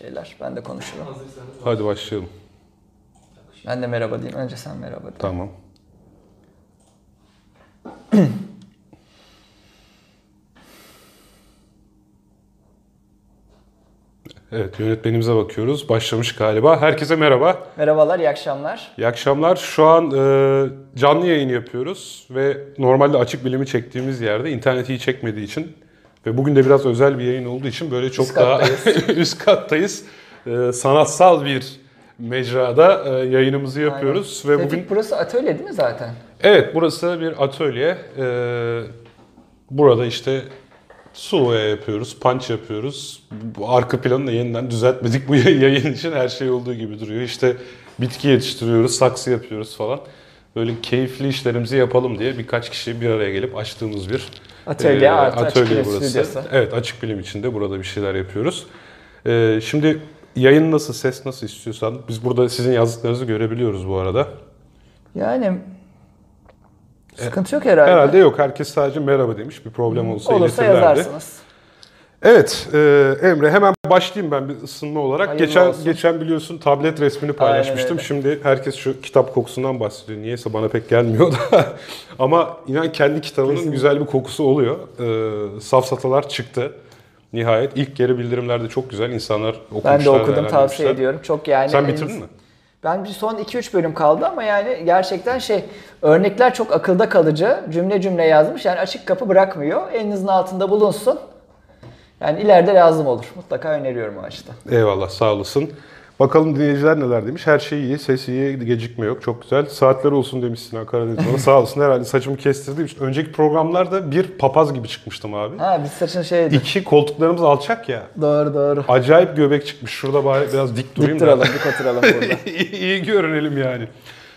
şeyler. Ben de konuşurum. Hadi başlayalım. Ben de merhaba diyeyim. Önce sen merhaba de. Tamam. Evet yönetmenimize bakıyoruz. Başlamış galiba. Herkese merhaba. Merhabalar, iyi akşamlar. İyi akşamlar. Şu an e, canlı yayın yapıyoruz ve normalde açık bilimi çektiğimiz yerde internet iyi çekmediği için ve bugün de biraz özel bir yayın olduğu için böyle çok Üst daha üst kattayız. E, sanatsal bir mecrada e, yayınımızı yapıyoruz ve Tevfik, bugün burası atölye değil mi zaten? Evet, burası bir atölye. Ee, burada işte suya yapıyoruz, punch yapıyoruz. Bu arka planı da yeniden düzeltmedik bu yayın için. Her şey olduğu gibi duruyor. İşte bitki yetiştiriyoruz, saksı yapıyoruz falan. Böyle keyifli işlerimizi yapalım diye birkaç kişi bir araya gelip açtığımız bir Atölye e, artı açık atölye bilim burası. stüdyosu. Evet, açık bilim içinde burada bir şeyler yapıyoruz. Ee, şimdi yayın nasıl, ses nasıl istiyorsan biz burada sizin yazdıklarınızı görebiliyoruz bu arada. Yani sıkıntı yok herhalde. Herhalde yok. Herkes sadece merhaba demiş. Bir problem olsa, Olursa iletirlerdi. yazarsınız. Evet e, Emre hemen başlayayım ben bir ısınma olarak. Hayırlı geçen olsun. geçen biliyorsun tablet resmini paylaşmıştım. öyle. Şimdi herkes şu kitap kokusundan bahsediyor. Niyeyse bana pek gelmiyor da. Ama inan kendi kitabının Kesinlikle. güzel bir kokusu oluyor. E, safsatalar çıktı. Nihayet ilk geri bildirimlerde çok güzel insanlar okumuşlar. Ben de okudum, tavsiye ediyorum. Çok yani Sen en- bitirdin mi? Ben bir son 2-3 bölüm kaldı ama yani gerçekten şey örnekler çok akılda kalıcı. Cümle cümle yazmış. Yani açık kapı bırakmıyor. Elinizin altında bulunsun. Yani ileride lazım olur. Mutlaka öneriyorum o açıdan. Eyvallah sağ olasın. Bakalım dinleyiciler neler demiş. Her şey iyi, ses iyi, gecikme yok. Çok güzel. Saatler olsun demişsin ha Karadeniz bana. sağ olasın herhalde saçımı kestirdiğim için. Önceki programlarda bir papaz gibi çıkmıştım abi. Ha biz saçın şeydi. İki koltuklarımız alçak ya. Doğru doğru. Acayip göbek çıkmış. Şurada bari biraz dik durayım Dik da. duralım, dik oturalım burada. iyi, iyi görünelim yani.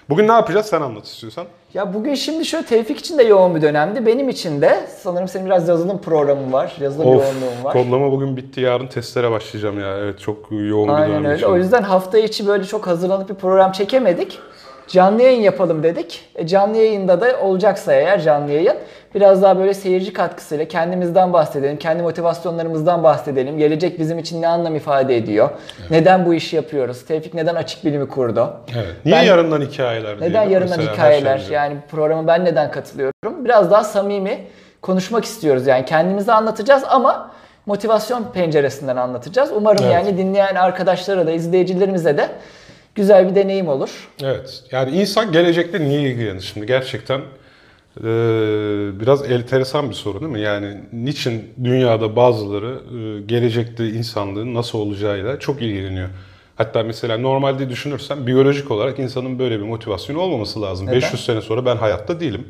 Bugün ne yapacağız sen anlat istiyorsan. Ya bugün şimdi şöyle Tevfik için de yoğun bir dönemdi. Benim için de sanırım senin biraz yazılım programın var. Yazılım yoğunluğun var. kodlama bugün bitti. Yarın testlere başlayacağım ya. Evet çok yoğun bir Aynen dönem öyle. geçirdim. O yüzden hafta içi böyle çok hazırlanıp bir program çekemedik. Canlı yayın yapalım dedik. E, canlı yayında da olacaksa eğer canlı yayın biraz daha böyle seyirci katkısıyla kendimizden bahsedelim, kendi motivasyonlarımızdan bahsedelim. Gelecek bizim için ne anlam ifade ediyor? Neden bu işi yapıyoruz? Tevfik neden açık bilimi kurdu? Evet. Niye Ben- yarından hikayeler Neden yarından hikayeler? şeyden. Yani bu programa ben neden katılıyorum? Biraz daha samimi konuşmak istiyoruz. Yani kendimizi anlatacağız ama motivasyon penceresinden anlatacağız. Umarım Evet. yani dinleyen arkadaşlara da izleyicilerimize de güzel bir deneyim olur. Evet. Yani insan gelecekte niye ilgilenir şimdi? Gerçekten e, biraz enteresan bir soru değil mi? Yani niçin dünyada bazıları e, gelecekte insanlığın nasıl olacağıyla çok ilgileniyor? Hatta mesela normalde düşünürsen biyolojik olarak insanın böyle bir motivasyonu olmaması lazım. Neden? 500 sene sonra ben hayatta değilim.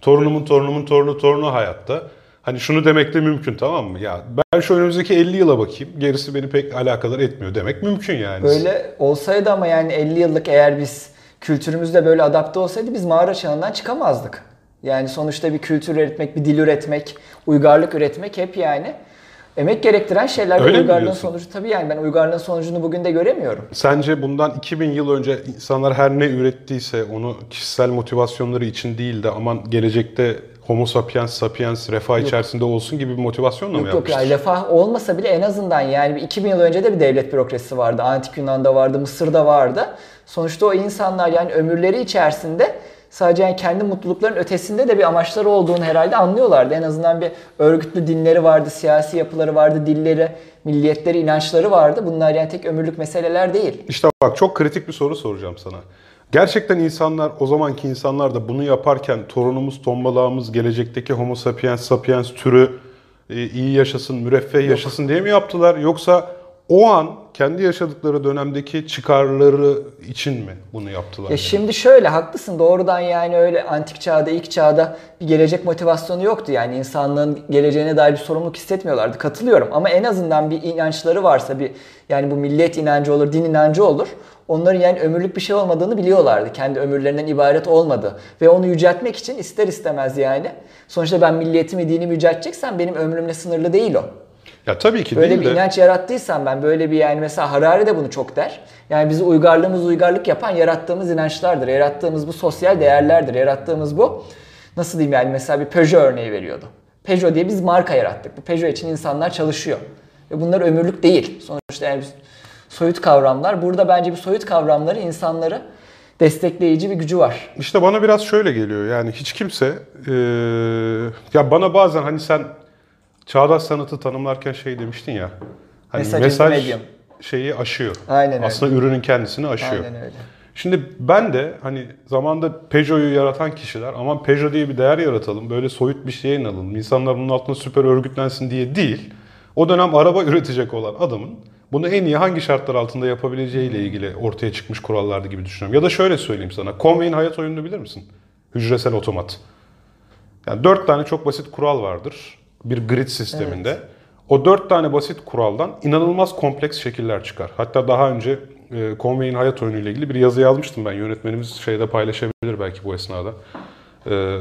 Torunumun torunumun torunu torunu hayatta. Hani şunu demek de mümkün tamam mı? Ya ben şu önümüzdeki 50 yıla bakayım. Gerisi beni pek alakadar etmiyor demek mümkün yani. Böyle olsaydı ama yani 50 yıllık eğer biz kültürümüzde böyle adapte olsaydı biz mağara çağından çıkamazdık. Yani sonuçta bir kültür üretmek, bir dil üretmek, uygarlık üretmek hep yani emek gerektiren şeyler. Öyle uygarlığın sonucu tabii yani ben uygarlığın sonucunu bugün de göremiyorum. Sence bundan 2000 yıl önce insanlar her ne ürettiyse onu kişisel motivasyonları için değil de aman gelecekte homo sapiens sapiens refah içerisinde olsun gibi bir motivasyonla mı Yok yok yapmıştır? yani refah olmasa bile en azından yani bir 2000 yıl önce de bir devlet bürokrasisi vardı. Antik Yunan'da vardı, Mısır'da vardı. Sonuçta o insanlar yani ömürleri içerisinde sadece yani kendi mutlulukların ötesinde de bir amaçları olduğunu herhalde anlıyorlardı. En azından bir örgütlü dinleri vardı, siyasi yapıları vardı, dilleri, milliyetleri, inançları vardı. Bunlar yani tek ömürlük meseleler değil. İşte bak çok kritik bir soru soracağım sana. Gerçekten insanlar o zamanki insanlar da bunu yaparken torunumuz tombalağımız gelecekteki homo sapiens sapiens türü e, iyi yaşasın müreffeh yaşasın diye mi yaptılar? Yoksa o an kendi yaşadıkları dönemdeki çıkarları için mi bunu yaptılar? Ya yani? şimdi şöyle haklısın doğrudan yani öyle antik çağda ilk çağda bir gelecek motivasyonu yoktu yani insanlığın geleceğine dair bir sorumluluk hissetmiyorlardı katılıyorum ama en azından bir inançları varsa bir yani bu millet inancı olur din inancı olur onların yani ömürlük bir şey olmadığını biliyorlardı kendi ömürlerinden ibaret olmadı ve onu yüceltmek için ister istemez yani sonuçta ben milliyetimi dinimi yücelteceksem benim ömrümle sınırlı değil o. Ya tabii ki Böyle değil bir de. inanç yarattıysam ben böyle bir yani mesela Harari de bunu çok der. Yani bizi uygarlığımız uygarlık yapan yarattığımız inançlardır. Yarattığımız bu sosyal değerlerdir. Yarattığımız bu nasıl diyeyim yani mesela bir Peugeot örneği veriyordu. Peugeot diye biz marka yarattık. Bu Peugeot için insanlar çalışıyor. Ve bunlar ömürlük değil. Sonuçta yani soyut kavramlar. Burada bence bir soyut kavramları insanları destekleyici bir gücü var. İşte bana biraz şöyle geliyor yani hiç kimse e, ya bana bazen hani sen çağdaş sanatı tanımlarken şey demiştin ya hani Mesaj mesaj, şeyi aşıyor. Aynen öyle. Aslında ürünün kendisini aşıyor. Aynen öyle. Şimdi ben de hani zamanda Peugeot'u yaratan kişiler aman Peugeot diye bir değer yaratalım, böyle soyut bir şeye inanalım, insanlar bunun altında süper örgütlensin diye değil. O dönem araba üretecek olan adamın bunu en iyi hangi şartlar altında yapabileceğiyle ilgili ortaya çıkmış kurallardı gibi düşünüyorum. Ya da şöyle söyleyeyim sana, Conway'in hayat oyununu bilir misin? Hücresel otomat. Yani dört tane çok basit kural vardır bir grid sisteminde. O dört tane basit kuraldan inanılmaz kompleks şekiller çıkar. Hatta daha önce e, Conway'in hayat oyunu ile ilgili bir yazı yazmıştım ben. Yönetmenimiz şeyde paylaşabilir belki bu esnada. E,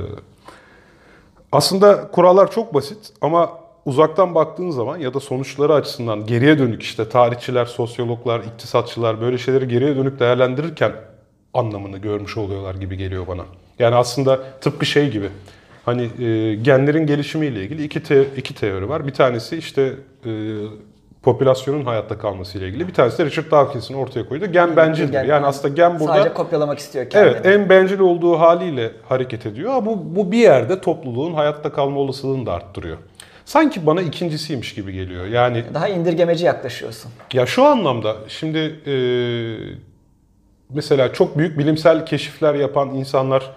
aslında kurallar çok basit ama uzaktan baktığın zaman ya da sonuçları açısından geriye dönük işte tarihçiler, sosyologlar, iktisatçılar böyle şeyleri geriye dönük değerlendirirken anlamını görmüş oluyorlar gibi geliyor bana. Yani aslında tıpkı şey gibi. Hani e, genlerin gelişimiyle ilgili iki te- iki teori var. Bir tanesi işte e, popülasyonun hayatta kalması ile ilgili. Bir tanesi de Richard Dawkins'in ortaya koyduğu gen bencildir. Gen- Yani aslında gen burada Sadece kopyalamak istiyor kendini. Evet, en bencil olduğu haliyle hareket ediyor. Ama bu, bu bir yerde topluluğun hayatta kalma olasılığını da arttırıyor. Sanki bana ikincisiymiş gibi geliyor. Yani Daha indirgemeci yaklaşıyorsun. ya şu anlamda şimdi e, mesela çok büyük bilimsel keşifler yapan insanlar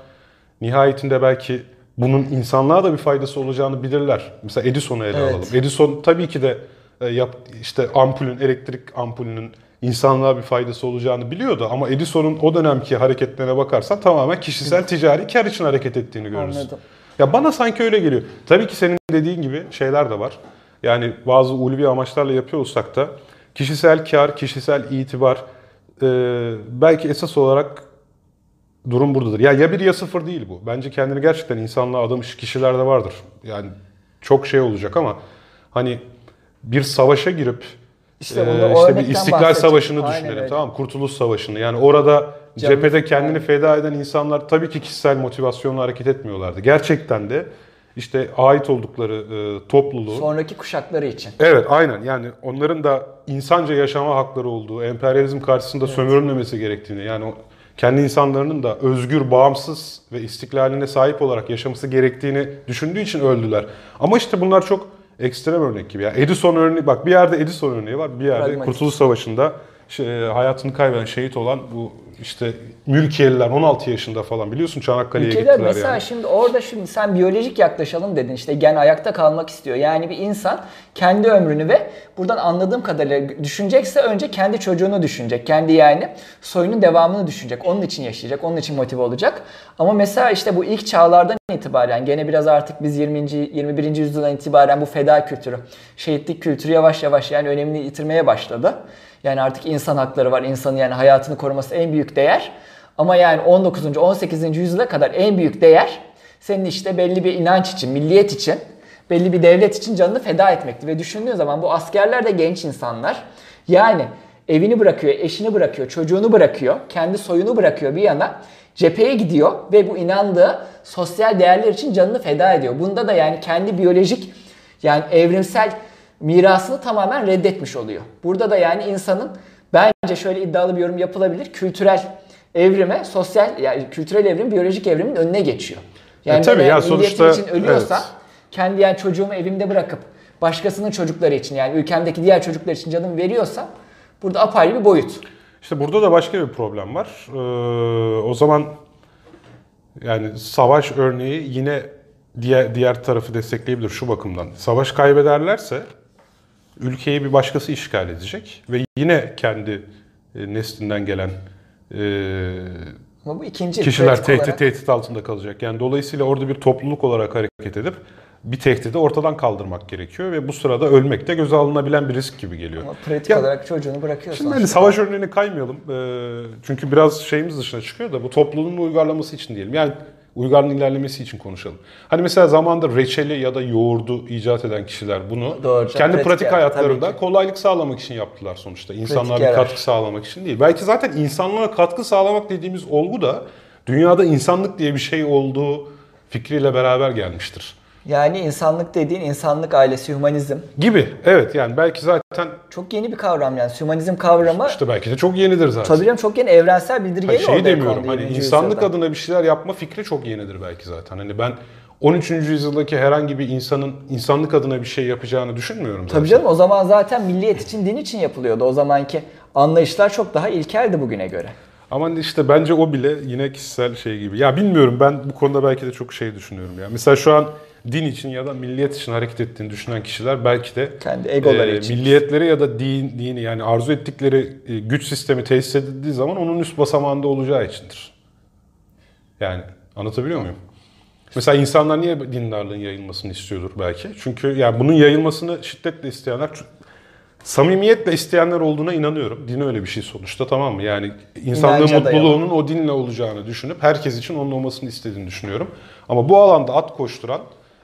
nihayetinde belki bunun insanlığa da bir faydası olacağını bilirler. Mesela Edison'u ele Evet. alalım. Edison tabii ki de e, yap, işte ampulün, elektrik ampulünün insanlığa bir faydası olacağını biliyordu. Ama Edison'un o dönemki hareketlerine bakarsan tamamen kişisel ticari kar için hareket ettiğini görürüz. Anladım. Ya bana sanki öyle geliyor. Tabii ki senin dediğin gibi şeyler de var. Yani bazı ulvi amaçlarla yapıyor olsak da kişisel kar, kişisel itibar e, belki esas olarak durum buradadır. Ya ya bir ya sıfır değil bu. Bence kendini gerçekten insanlığa adamış kişiler de vardır. Yani çok şey olacak ama hani bir savaşa girip İşte o işte bir İstiklal. Savaşı'nı Aynen düşünelim öyle. tamam? Kurtuluş Savaşı'nı. Yani orada Canını cephede kendini yani. feda eden insanlar tabii ki kişisel motivasyonla hareket etmiyorlardı. Gerçekten de işte ait oldukları e, topluluğu Sonraki kuşakları için. Evet aynen yani onların da insanca yaşama hakları olduğu, emperyalizm karşısında sömürülmemesi gerektiğini yani o kendi insanlarının da özgür, bağımsız ve istiklaline sahip olarak yaşaması gerektiğini düşündüğü için öldüler. Ama işte bunlar çok ekstrem örnek gibi. Ya Edison örneği bak bir yerde Edison örneği var, bir yerde Pragmatik. Kurtuluş Savaşı'nda hayatını kaybeden, şehit olan bu işte mülkiyeliler 16 yaşında falan biliyorsun Çanakkale'ye gittiler mesela yani. şimdi orada şimdi sen biyolojik yaklaşalım dedin işte gen ayakta kalmak istiyor. Yani bir insan kendi ömrünü ve buradan anladığım kadarıyla düşünecekse önce kendi çocuğunu düşünecek. Kendi yani soyunun devamını düşünecek. Onun için yaşayacak, onun için motive olacak. Ama mesela işte bu ilk çağlardan itibaren gene biraz artık biz 20. 21. yüzyıldan itibaren bu feda kültürü, şehitlik kültürü yavaş yavaş yani önemini yitirmeye başladı. Yani artık insan hakları var. İnsanın yani hayatını koruması en büyük değer. Ama yani 19. 18. yüzyıla kadar en büyük değer senin işte belli bir inanç için, milliyet için, belli bir devlet için canını feda etmekti. Ve düşündüğün zaman bu askerler de genç insanlar. Yani evini bırakıyor, eşini bırakıyor, çocuğunu bırakıyor, kendi soyunu bırakıyor bir yana. Cepheye gidiyor ve bu inandığı sosyal değerler için canını feda ediyor. Bunda da yani kendi biyolojik yani evrimsel mirasını tamamen reddetmiş oluyor. Burada da yani insanın bence şöyle iddialı bir yorum yapılabilir. Kültürel evrime, sosyal yani kültürel evrim biyolojik evrimin önüne geçiyor. Yani E tabii ya sonuçta- için ölüyorsa evet. kendi yani çocuğumu evimde bırakıp başkasının çocukları için yani ülkemdeki diğer çocuklar için canım veriyorsa burada apayrı bir boyut. İşte burada da başka bir problem var. Ee, o zaman yani savaş örneği yine diğer diğer tarafı destekleyebilir şu bakımdan. Savaş kaybederlerse ülkeyi bir başkası işgal edecek ve yine kendi e, neslinden gelen e, Ama bu ikinci kişiler tehdit olarak. tehdit altında kalacak. Yani dolayısıyla orada bir topluluk olarak hareket edip bir tehdidi ortadan kaldırmak gerekiyor ve bu sırada ölmek de göze alınabilen bir risk gibi geliyor. Ama pratik Ya- olarak çocuğunu bırakıyorsun. Şimdi hani savaş örneğine kaymayalım. Ee, çünkü biraz şeyimiz dışına çıkıyor da bu topluluğun uygarlaması için diyelim. Yani uygarlığın ilerlemesi için konuşalım. Hani mesela zamanda reçeli ya da yoğurdu icat eden kişiler bunu Doğru, kendi pratik pratik, hayatlarında kolaylık sağlamak için yaptılar sonuçta. İnsanlığa bir katkı sağlamak için değil. Belki zaten insanlığa katkı sağlamak dediğimiz olgu da dünyada insanlık diye bir şey olduğu fikriyle beraber gelmiştir. Yani insanlık dediğin insanlık ailesi, hümanizm. Gibi. Evet yani belki zaten Çok yeni bir kavram yani. Hümanizm kavramı işte belki de çok yenidir zaten. tabii canım çok yeni evrensel bildirgeyle Hayır, şeyi ortaya demiyorum. Hani 20. insanlık yüzyılda. adına bir şeyler yapma fikri çok yenidir belki zaten. Hani ben 13. yüzyıldaki herhangi bir insanın insanlık adına bir şey yapacağını düşünmüyorum zaten. Tabii canım o zaman zaten milliyet için, din için yapılıyordu. O zamanki anlayışlar çok daha ilkeldi bugüne göre. Ama işte bence o bile yine kişisel şey gibi. Ya bilmiyorum ben bu konuda belki de çok şey düşünüyorum ya. Mesela şu an din için ya da milliyet için hareket ettiğini düşünen kişiler belki de Kendi egoları e, için. milliyetleri ya da din, dini yani arzu ettikleri e, güç sistemi tesis edildiği zaman onun üst basamağında olacağı içindir. Yani anlatabiliyor muyum? Mesela insanlar niye dindarlığın yayılmasını istiyordur belki? Çünkü yani bunun yayılmasını şiddetle isteyenler samimiyetle isteyenler olduğuna inanıyorum. Din öyle bir şey sonuçta tamam mı? Yani insanlığın İnanca dayalı. mutluluğunun o dinle olacağını düşünüp herkes için onun olmasını istediğini düşünüyorum. Ama bu alanda at koşturan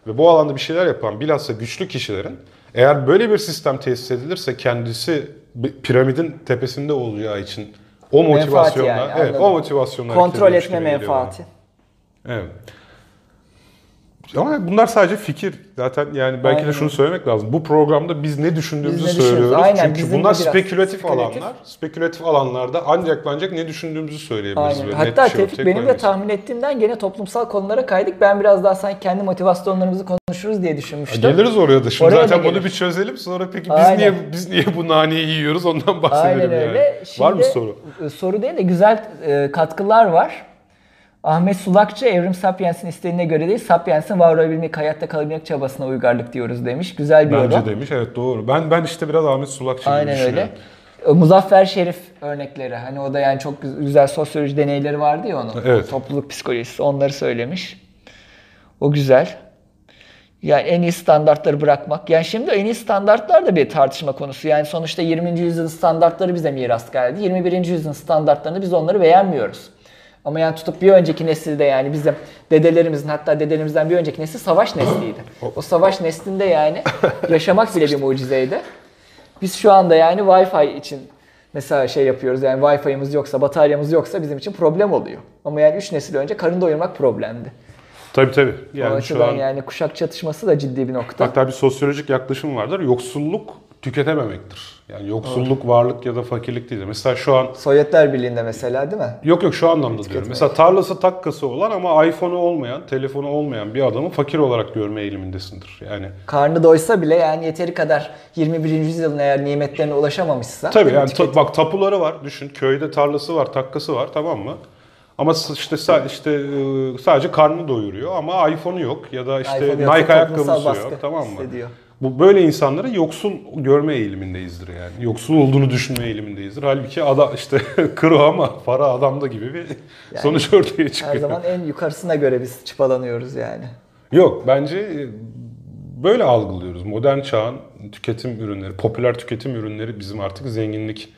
ve bu alanda bir şeyler yapan bilhassa güçlü kişilerin eğer böyle bir sistem tesis edilirse kendisi piramidin tepesinde olacağı için o motivasyonla yani, evet anladım. o motivasyonla Kontrol etme menfaati. Evet. Ama bunlar sadece fikir. Zaten yani belki Aynen de şunu öyle. söylemek lazım. Bu programda biz ne düşündüğümüzü Biz ne söylüyoruz. Aynen, Çünkü bunlar spekülatif, spekülatif. alanlar. Spekülatif alanlarda ancak ancak ne düşündüğümüzü söyleyebiliriz. Aynen. Net Hatta bir şey Tevfik benim de tahmin ettiğimden gene toplumsal konulara kaydık. Ben biraz daha sanki kendi motivasyonlarımızı konuşuruz diye düşünmüştüm. Geliriz oraya da. Şimdi Oraya da zaten bunu bir çözelim. Sonra peki biz Aynen. niye biz niye bu naneyi yiyoruz ondan bahsedelim Aynen yani. öyle. Şimdi, Var mı soru? e, Soru değil de güzel e, katkılar var. Ahmet Sulakçı Evrim Sapiens'in isteğine göre değil, Sapiens'in var olabilmek, hayatta kalabilmek çabasına uygarlık diyoruz demiş. Güzel bir Bence yorum. demiş. Evet doğru. Ben ben işte biraz Ahmet Sulakçı gibi Aynen öyle. E, Muzaffer Şerif örnekleri. Hani o da yani çok gü- güzel sosyoloji deneyleri vardı ya onun. Evet. Topluluk psikolojisi. Onları söylemiş. O güzel. Yani en iyi standartları bırakmak. Yani şimdi en iyi standartlar da bir tartışma konusu. Yani sonuçta 20. yüzyılın standartları bize miras geldi. 21. yüzyılın standartlarını biz onları beğenmiyoruz. Ama yani tutup bir önceki nesilde yani bizim dedelerimizin hatta dedelerimizden bir önceki nesil savaş nesliydi. O savaş neslinde yani yaşamak bile bir mucizeydi. Biz şu anda yani Wi-Fi için mesela şey yapıyoruz yani Wi-Fi'miz yoksa, bataryamız yoksa bizim için problem oluyor. Ama yani 3 nesil önce karın doyurmak problemdi. Tabii tabii. o Yani şu açıdan an yani kuşak çatışması da ciddi bir nokta. Hatta bir sosyolojik yaklaşım vardır. Yoksulluk tüketememektir. Yani yoksulluk varlık ya da fakirlik değil. Mesela şu an Sovyetler Birliği'nde mesela değil mi? yok yok şu anlamda diyorum. Mesela tarlası takkası olan ama iPhone'u olmayan, telefonu olmayan bir adamı fakir olarak görme eğilimindesindir. Yani Karnı doysa bile yani yeteri kadar 21. yüzyılın eğer nimetlerine ulaşamamışsa tabii yani ta- bak tapuları var. Düşün köyde tarlası var, takkası var tamam mı? Ama işte işte e, sadece karnını doyuruyor ama iPhone'u yok ya da işte iPhone Nike ayakkabısı baskı yok tamam mı? hissediyor. Bu böyle insanları yoksul görme eğilimindeyizdir yani. Yoksul olduğunu düşünme eğilimindeyizdir. Halbuki ada işte kuru ama para adamda gibi bir sonuç ortaya çıkıyor. Her zaman en yukarısına göre biz çıpalanıyoruz yani. Yok bence e, böyle algılıyoruz. Modern çağın tüketim ürünleri, popüler tüketim ürünleri bizim artık zenginlik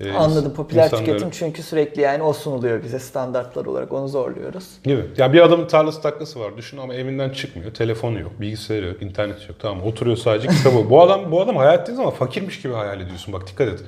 e, Anladım. Popüler insanları- tüketim çünkü sürekli yani o sunuluyor bize standartlar olarak onu zorluyoruz. Gibi. Ya bir adamın tarlası taklası var düşün ama evinden çıkmıyor. Telefonu yok, bilgisayarı yok, internet yok. Tamam oturuyor sadece kitabı. bu adam bu adam hayal ettiğin zaman fakirmiş gibi hayal ediyorsun. Bak dikkat et.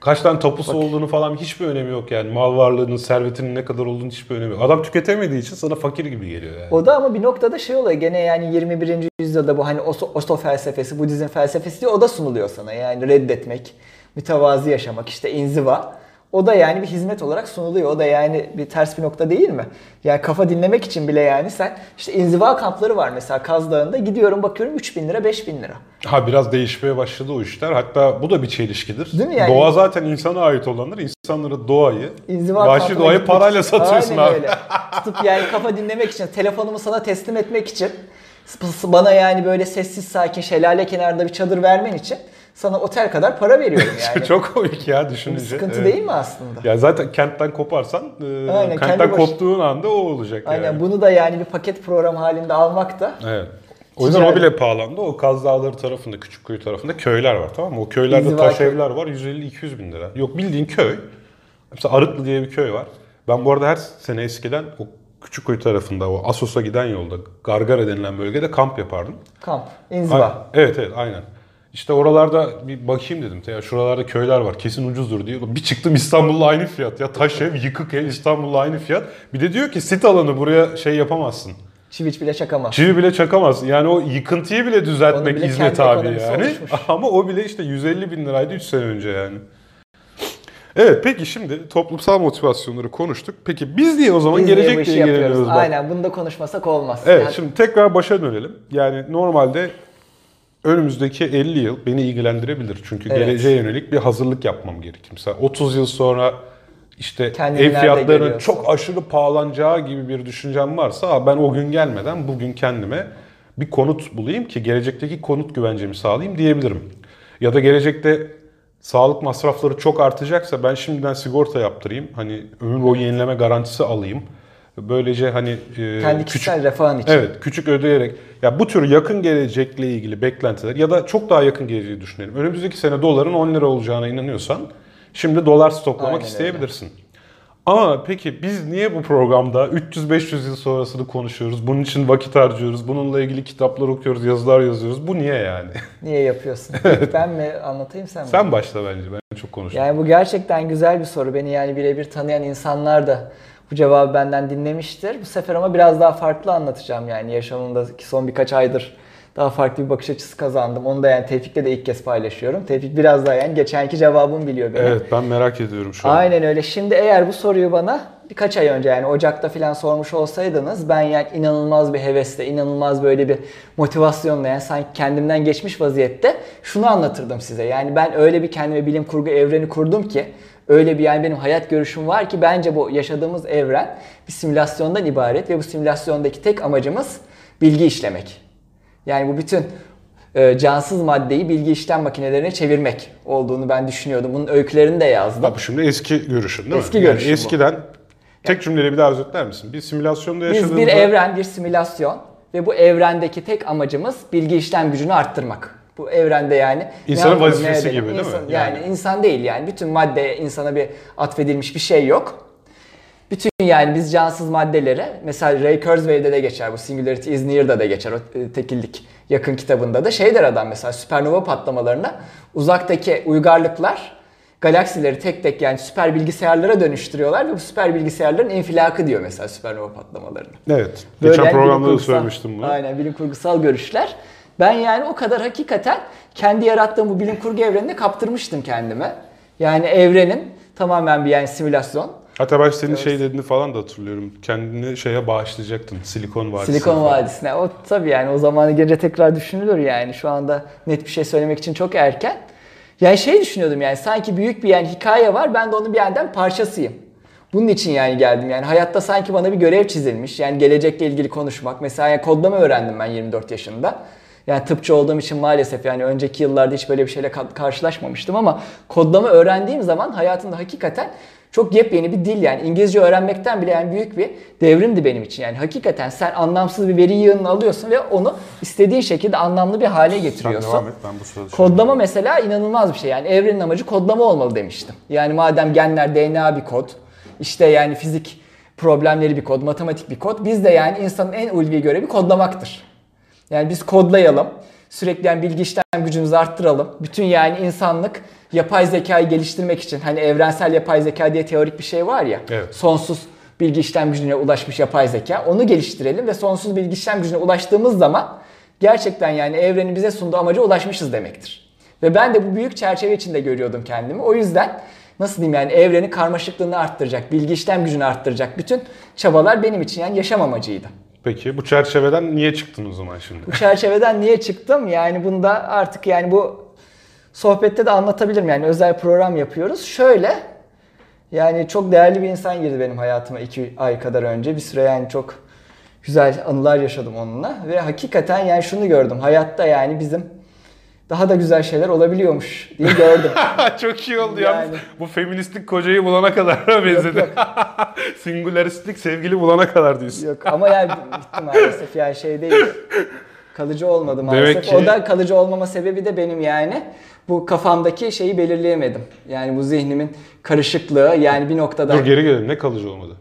Kaç tane tapusu olduğunu falan hiçbir önemi yok yani. Mal varlığının, servetinin ne kadar olduğunu hiçbir önemi yok. Adam tüketemediği için sana fakir gibi geliyor yani. O da ama bir noktada şey oluyor gene yani 21. yüzyılda bu hani Oso, Osto felsefesi, Budizm felsefesi diye o da sunuluyor sana. Yani reddetmek, mütevazi yaşamak, işte inziva. O da yani bir hizmet olarak sunuluyor. O da yani bir ters bir nokta değil mi? Yani kafa dinlemek için bile yani sen işte inziva kampları var mesela Kaz Dağı'nda gidiyorum bakıyorum 3000 lira 5000 lira. Ha biraz değişmeye başladı o işler. Hatta bu da bir çelişkidir. Değil mi yani? Doğa zaten insana ait olanlar. İnsanlara doğayı, İnziva vahşi doğayı parayla için. satıyorsun Aynen abi. öyle. Tutup yani kafa dinlemek için, telefonumu sana teslim etmek için, bana yani böyle sessiz sakin şelale kenarında bir çadır vermen için sana otel kadar para veriyorum yani. Çok komik ya bir düşününce. sıkıntı Evet. değil mi aslında? Ya zaten kentten koparsan, e, Aynen, kentten baş- koptuğun anda o olacak Aynen yani. bunu da yani bir paket program halinde almak da Evet. O yüzden o Ticari. bile pahalandı. O Kaz Dağları tarafında, Küçükkuyu tarafında köyler var tamam mı? O köylerde İnziva taş evler var 150-200 bin lira. Yok bildiğin köy. Mesela Arıklı diye bir köy var. Ben bu arada her sene eskiden o Küçükkuyu tarafında o Asos'a giden yolda Gargara denilen bölgede kamp yapardım. kamp, inziva. Evet evet aynen. İşte oralarda bir bakayım dedim. Ya şuralarda köyler var kesin ucuzdur diye. Bir çıktım İstanbul'la aynı fiyat. Ya taş ev, yıkık ev İstanbul'la aynı fiyat. Bir de diyor ki sit alanı buraya şey yapamazsın. Çiviç bile çakamaz. Çivi bile çakamaz. Yani o yıkıntıyı bile düzeltmek bile kendi abi yani. oluşmuş. Ama o bile işte 150 bin liraydı 3 sene önce yani. Evet peki şimdi toplumsal motivasyonları konuştuk. Peki biz niye o zaman Biz yapıyoruz? ilgileniyoruz? Bak. Aynen bunu da konuşmasak olmaz. Evet Yani şimdi tekrar başa dönelim. Yani normalde önümüzdeki 50 yıl beni ilgilendirebilir. Çünkü Evet. geleceğe yönelik bir hazırlık yapmam gerekir. Mesela 30 yıl sonra işte Kendini ev fiyatlarının çok aşırı pahalanacağı gibi bir düşüncem varsa "Aa, ben o gün gelmeden bugün kendime bir konut bulayım ki gelecekteki konut güvencemi sağlayayım diyebilirim. Ya da gelecekte sağlık masrafları çok artacaksa ben şimdiden sigorta yaptırayım. Hani ömür boyu yenileme garantisi alayım. Böylece hani e, kendi küçük kişisel refahın için. Evet, küçük ödeyerek. Ya bu tür yakın gelecekle ilgili beklentiler ya da çok daha yakın geleceği düşünelim. Önümüzdeki sene doların 10 lira olacağına inanıyorsan şimdi dolar stoklamak Aynen öyle. isteyebilirsin. Ama peki biz niye bu programda 300-500 yıl sonrasını konuşuyoruz? Bunun için vakit harcıyoruz. Bununla ilgili kitaplar okuyoruz, yazılar yazıyoruz. Bu niye yani? Niye yapıyorsun? ben mi anlatayım sen mi? Sen başla bence. Ben çok konuştum. Yani bu gerçekten güzel bir soru. Beni yani birebir tanıyan insanlar da bu cevabı benden dinlemiştir. Bu sefer ama biraz daha farklı anlatacağım yani yaşamımdaki son birkaç aydır daha farklı bir bakış açısı kazandım. Onu da yani Tevfik'le de ilk kez paylaşıyorum. Tevfik biraz daha yani geçenki cevabımı biliyor benim. Evet, ben merak ediyorum şu an. Aynen öyle. Şimdi eğer bu soruyu bana birkaç ay önce yani Ocak'ta falan sormuş olsaydınız ben yani inanılmaz bir hevesle, inanılmaz böyle bir motivasyonla yani sanki kendimden geçmiş vaziyette şunu anlatırdım size. Yani ben öyle bir kendime bilim kurgu evreni kurdum ki öyle bir yani benim hayat görüşüm var ki bence bu yaşadığımız evren bir simülasyondan ibaret ve bu simülasyondaki tek amacımız bilgi işlemek. Yani bu bütün e, cansız maddeyi bilgi işlem makinelerine çevirmek olduğunu ben düşünüyordum. Bunun öykülerini de yazdım. Bu şimdi eski görüşün değil mi? Eski Yani görüşüm bu. eskiden tek cümleyle bir daha özetler misin? Bir simülasyonda Biz yaşadığımızda... bir evren, bir simülasyon ve bu evrendeki tek amacımız bilgi işlem gücünü arttırmak. Bu evrende yani İnsanın vazifesi gibi değil mi? İnsan- Yani. Yani. insan değil yani. Bütün madde insana bir atfedilmiş bir şey yok. Bütün yani biz cansız maddelere mesela Ray Kurzweil'de de geçer bu Singularity is Near'da da geçer o e, tekillik yakın kitabında da şey der adam mesela süpernova patlamalarına uzaktaki uygarlıklar galaksileri tek tek yani süper bilgisayarlara dönüştürüyorlar ve bu süper bilgisayarların infilakı diyor mesela süpernova patlamalarına. Evet. Böyle Geçen yani programda da söylemiştim bunu. Aynen bilim kurgusal görüşler. Ben yani o kadar hakikaten kendi yarattığım bu bilim kurgu evrenine kaptırmıştım kendime. Yani evrenin tamamen bir yani simülasyon. Hatta ben senin şey dediğini falan da hatırlıyorum. Kendini şeye bağışlayacaktın. Silikon Vadisi. Silikon falan. Vadisi'ne. O tabii yani o zamanı gelince tekrar düşünülür yani. Şu anda net bir şey söylemek için çok erken. Yani şey düşünüyordum yani sanki büyük bir yani hikaye var. Ben de onun bir yandan parçasıyım. Bunun için yani geldim yani hayatta sanki bana bir görev çizilmiş. Yani gelecekle ilgili konuşmak. Mesela yani kodlama öğrendim ben 24 yaşında. Yani tıpçı olduğum için maalesef yani önceki yıllarda hiç böyle bir şeyle ka- karşılaşmamıştım ama kodlama öğrendiğim zaman hayatımda hakikaten çok yepyeni bir dil yani İngilizce öğrenmekten bile yani büyük bir devrimdi benim için. Yani hakikaten sen anlamsız bir veri yığınını alıyorsun ve onu istediğin şekilde anlamlı bir hale Sen getiriyorsun. devam et ben bu sırada Kodlama mesela inanılmaz bir şey. Yani evrenin amacı kodlama olmalı demiştim. Yani madem genler DNA bir kod, işte yani fizik problemleri bir kod, matematik bir kod. Biz de yani insanın en ulvi görevi kodlamaktır. Yani biz kodlayalım. Sürekli yani bilgi işlem gücümüzü arttıralım. Bütün yani insanlık yapay zekayı geliştirmek için hani evrensel yapay zeka diye teorik bir şey var ya. Evet. Sonsuz bilgi işlem gücüne ulaşmış yapay zeka. Onu geliştirelim ve sonsuz bilgi işlem gücüne ulaştığımız zaman gerçekten yani evrenin bize sunduğu amaca ulaşmışız demektir. Ve ben de bu büyük çerçeve içinde görüyordum kendimi. O yüzden nasıl diyeyim yani evrenin karmaşıklığını arttıracak, bilgi işlem gücünü arttıracak bütün çabalar benim için yani yaşam amacıydı. Peki bu çerçeveden niye çıktın o zaman şimdi? Bu çerçeveden niye çıktım? Yani bunda artık yani bu sohbette de anlatabilirim. Yani özel program yapıyoruz. Şöyle yani çok değerli bir insan girdi benim hayatıma iki ay kadar önce. Bir süre yani çok güzel anılar yaşadım onunla. Ve hakikaten yani şunu gördüm. Hayatta yani bizim daha da güzel şeyler olabiliyormuş diye gördüm. Çok iyi oldu Yani. yalnız. Bu feministik kocayı bulana kadar benzedi. yok. Singularistik sevgili bulana kadar diyorsun. Yok ama yani bitti maalesef yani şey değil. Kalıcı olmadı maalesef. Demek ki- O da kalıcı olmama sebebi de benim yani. Bu kafamdaki şeyi belirleyemedim. Yani bu zihnimin karışıklığı yani bir noktada Dur geri gelelim. Ne kalıcı olmadı?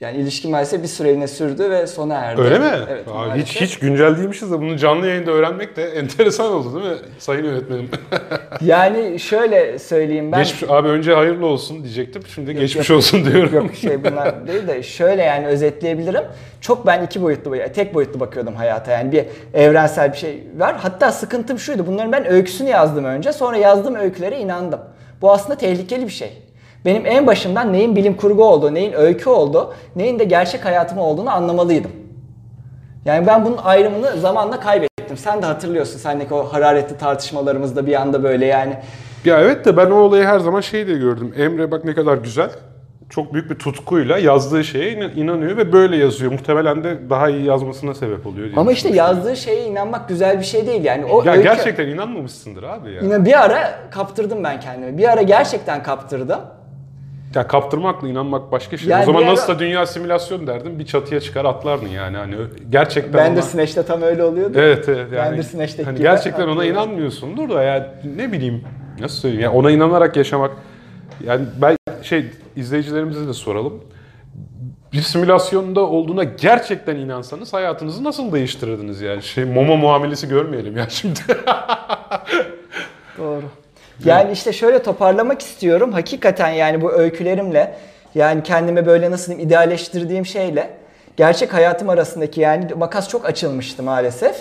Yani ilişki maalesef bir süreliğine sürdü ve sona erdi. Öyle mi? Evet. Aa, hiç maalesef. hiç güncel değilmişiz de bunu canlı yayında öğrenmek de enteresan oldu değil mi sayın yönetmenim? Yani şöyle söyleyeyim ben. Geçmiş, abi önce hayırlı olsun diyecektim. Şimdi geçmiş yok. olsun diyorum. Yok şey bunlar değil de şöyle yani özetleyebilirim. Çok ben iki boyutlu, tek boyutlu bakıyordum hayata. Yani bir evrensel bir şey var. Hatta sıkıntım şuydu. Bunların ben öyküsünü yazdım önce. Sonra yazdığım öykülere inandım. Bu aslında tehlikeli bir şey. Benim en başından neyin bilim kurgu olduğu, neyin öykü olduğu, neyin de gerçek hayatım olduğunu anlamalıydım. Yani ben bunun ayrımını zamanla kaybettim. Sen de hatırlıyorsun sendeki o hararetli tartışmalarımızda bir anda böyle yani Ya evet de ben o olayı her zaman şey diye gördüm. Emre bak ne kadar güzel. Çok büyük bir tutkuyla yazdığı şeye inan- inanıyor ve böyle yazıyor. Muhtemelen de daha iyi yazmasına sebep oluyor diye ama işte yazdığı şeye inanmak güzel bir şey değil yani. O Ya öykü- gerçekten inanmamışsındır abi ya. Yine bir ara kaptırdım ben kendimi. Bir ara gerçekten kaptırdım. Ya kaptırmakla inanmak başka şey. Yani o zaman ara- nasıl da dünya simülasyon derdin bir çatıya çıkar atlardın yani. Hani gerçekten ona... Bandersnatch'te tam öyle oluyordu. Evet evet yani Bandersnatch'teki hani gibi gerçekten ona inanmıyorsundur da yani ne bileyim nasıl söyleyeyim yani ona inanarak yaşamak yani ben şey izleyicilerimize de soralım. Bir simülasyonda olduğuna gerçekten inansanız hayatınızı nasıl değiştirirdiniz yani? Şey Momo muamelesi görmeyelim ya şimdi. Doğru. Yani işte şöyle toparlamak istiyorum. Hakikaten yani bu öykülerimle yani kendime böyle nasıl diyeyim idealleştirdiğim şeyle gerçek hayatım arasındaki yani makas çok açılmıştı maalesef.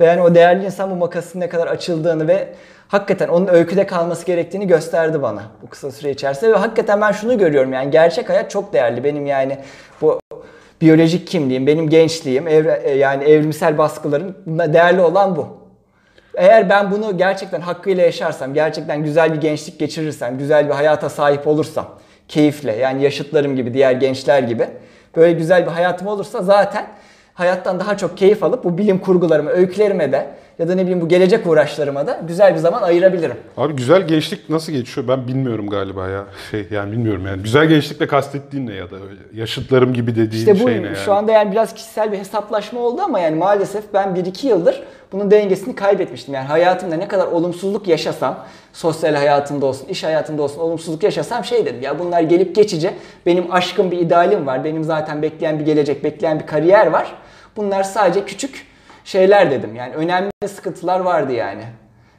Ve yani o değerli insan bu makasın ne kadar açıldığını ve hakikaten onun öyküde kalması gerektiğini gösterdi bana bu kısa süre içerisinde. Ve hakikaten ben şunu görüyorum yani gerçek hayat çok değerli. Benim yani bu biyolojik kimliğim, benim gençliğim, evre, yani evrimsel baskılarım değerli olan bu. Eğer ben bunu gerçekten hakkıyla yaşarsam, gerçekten güzel bir gençlik geçirirsem, güzel bir hayata sahip olursam, keyifle yani yaşıtlarım gibi, diğer gençler gibi böyle güzel bir hayatım olursa zaten hayattan daha çok keyif alıp bu bilim kurgularıma, öykülerime de ya da ne bileyim bu gelecek uğraşlarıma da güzel bir zaman ayırabilirim. Abi güzel gençlik nasıl geçiyor ben bilmiyorum galiba ya. Şey yani bilmiyorum yani. Güzel gençlikle kastettiğin ne ya da öyle yaşıtlarım gibi dediğin İşte bu şey ne yani? şu anda yani biraz kişisel bir hesaplaşma oldu ama yani maalesef ben 1-2 yıldır bunun dengesini kaybetmiştim. Yani hayatımda ne kadar olumsuzluk yaşasam, sosyal hayatımda olsun, iş hayatımda olsun olumsuzluk yaşasam şey dedim ya bunlar gelip geçici. Benim aşkım bir idealim var. Benim zaten bekleyen bir gelecek, bekleyen bir kariyer var. Bunlar sadece küçük şeyler dedim. Yani önemli sıkıntılar vardı yani.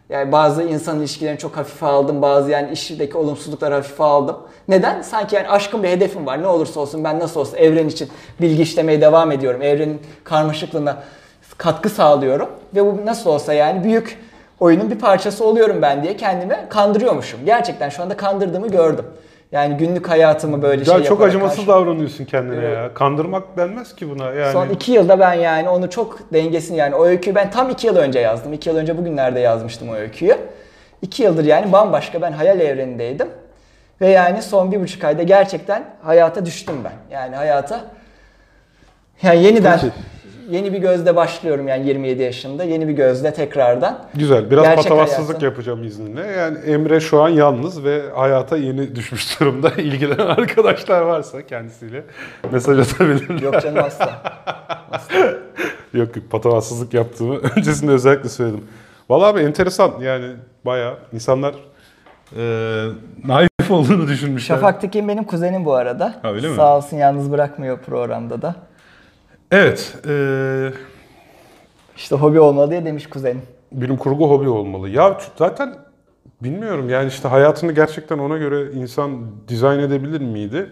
Yani bazı insan ilişkilerini çok hafife aldım. Bazı yani işdeki olumsuzlukları hafife aldım. Neden? Sanki yani aşkın bir hedefim var. Ne olursa olsun ben nasıl olsa evren için bilgi işlemeye devam ediyorum. Evrenin karmaşıklığına katkı sağlıyorum. Ve bu nasıl olsa yani büyük oyunun bir parçası oluyorum ben diye kendimi kandırıyormuşum. Gerçekten şu anda kandırdığımı gördüm. Yani günlük hayatımı böyle Ya şey çok acımasız karşı- davranıyorsun kendine Evet. ya. Kandırmak denmez ki buna yani. Son iki yılda ben yani onu çok dengesini yani o öyküyü ben tam iki yıl önce yazdım. İki yıl önce bugünlerde yazmıştım o öyküyü. İki yıldır yani bambaşka ben hayal evrenindeydim. Ve yani son bir buçuk ayda gerçekten hayata düştüm ben. Yani hayata yani yeniden Peki. Yeni bir gözle başlıyorum yani 27 yaşında. Yeni bir gözle tekrardan. Güzel. Biraz Gerçek patavatsızlık hayatı. yapacağım izninle. Yani Emre şu an yalnız ve hayata yeni düşmüş durumda. İlgilenen arkadaşlar varsa kendisiyle mesaj atabilirler. Yok canım asla. Yok yok patavatsızlık yaptığımı öncesinde özellikle söyledim. Vallahi abi enteresan yani bayağı insanlar e, naif olduğunu düşünmüşler. Şafak Tekin benim kuzenim bu arada. Ha, öyle mi? Sağ olsun yalnız bırakmıyor programda da. Evet. E, İşte hobi olmalı diye demiş kuzenim. bilim kurgu hobi olmalı. Ya zaten bilmiyorum yani işte hayatını gerçekten ona göre insan dizayn edebilir miydi?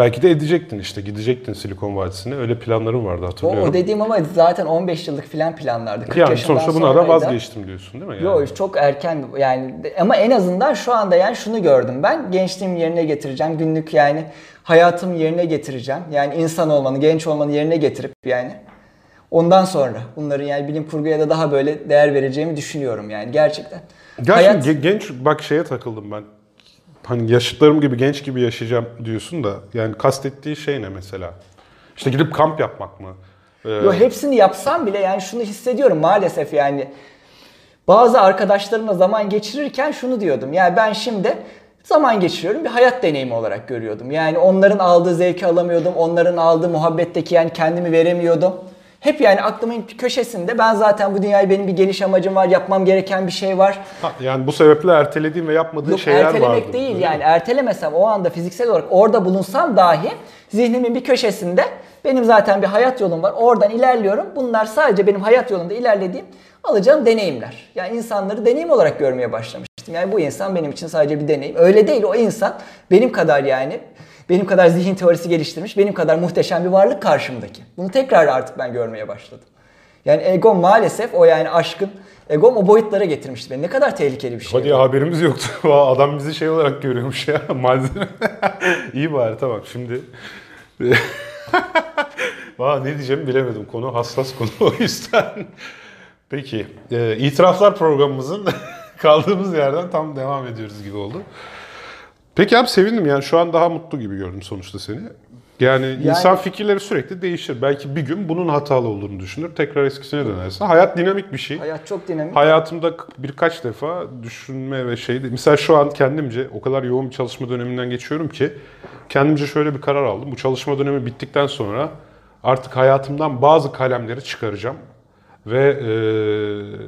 Belki de edecektin işte gidecektin Silikon Vadisi'ne. Öyle planların vardı O, hatırlıyorum. o dediğim ama zaten 15 yıllık filan planlardı. 40 yani sonuçta buna da sonraydı. vazgeçtim diyorsun değil mi? Yani? Yok çok erken yani ama en azından şu anda yani şunu gördüm ben gençliğimi yerine getireceğim günlük yani hayatımı yerine getireceğim yani insan olmanı genç olmanı yerine getirip yani ondan sonra bunların yani bilim kurguya da daha böyle değer vereceğimi düşünüyorum yani gerçekten. Ya Hayat- genç bak şeye takıldım ben. Hani yaşıtlarım gibi genç gibi yaşayacağım diyorsun da yani kastettiği şey ne mesela? İşte gidip kamp yapmak mı? Ee, Yo, hepsini yapsam bile yani şunu hissediyorum maalesef yani. Bazı arkadaşlarımla zaman geçirirken şunu diyordum. Yani ben şimdi zaman geçiriyorum bir hayat deneyimi olarak görüyordum. Yani onların aldığı zevki alamıyordum. Onların aldığı muhabbetteki yani kendimi veremiyordum. Hep yani aklımın köşesinde ben zaten bu dünyayı benim bir geliş amacım var, yapmam gereken bir şey var. Ha, yani bu sebeple ertelediğin ve yapmadığın Yok şeyler ertelemek vardı. değil öyle yani mi? ertelemesem o anda fiziksel olarak orada bulunsam dahi zihnimin bir köşesinde benim zaten bir hayat yolum var. Oradan ilerliyorum. Bunlar sadece benim hayat yolumda ilerlediğim alacağım deneyimler. Yani insanları deneyim olarak görmeye başlamıştım. Yani bu insan benim için sadece bir deneyim. Öyle değil o insan benim kadar yani benim kadar zihin teorisi geliştirmiş, benim kadar muhteşem bir varlık karşımdaki. Bunu tekrar artık ben görmeye başladım. Yani egom maalesef o yani aşkın egom o boyutlara getirmişti beni. Ne kadar tehlikeli bir şey. Hadi ya haberimiz yoktu. Adam bizi şey olarak görüyormuş ya malzeme. İyi bari tamam şimdi. Valla ne diyeceğimi bilemedim. Konu hassas konu o yüzden. Peki. E, itiraflar programımızın kaldığımız yerden tam devam ediyoruz gibi oldu. Peki abi sevindim yani şu an daha mutlu gibi gördüm sonuçta seni. Yani, insan fikirleri sürekli değişir. Belki bir gün bunun hatalı olduğunu düşünür. Tekrar eskisine dönersin. Hayat dinamik bir şey. Hayat çok dinamik. Hayatımda birkaç defa düşünme ve şeydi. Mesela şu an kendimce o kadar yoğun bir çalışma döneminden geçiyorum ki kendimce şöyle bir karar aldım. Bu çalışma dönemi bittikten sonra artık hayatımdan bazı kalemleri çıkaracağım ve eee,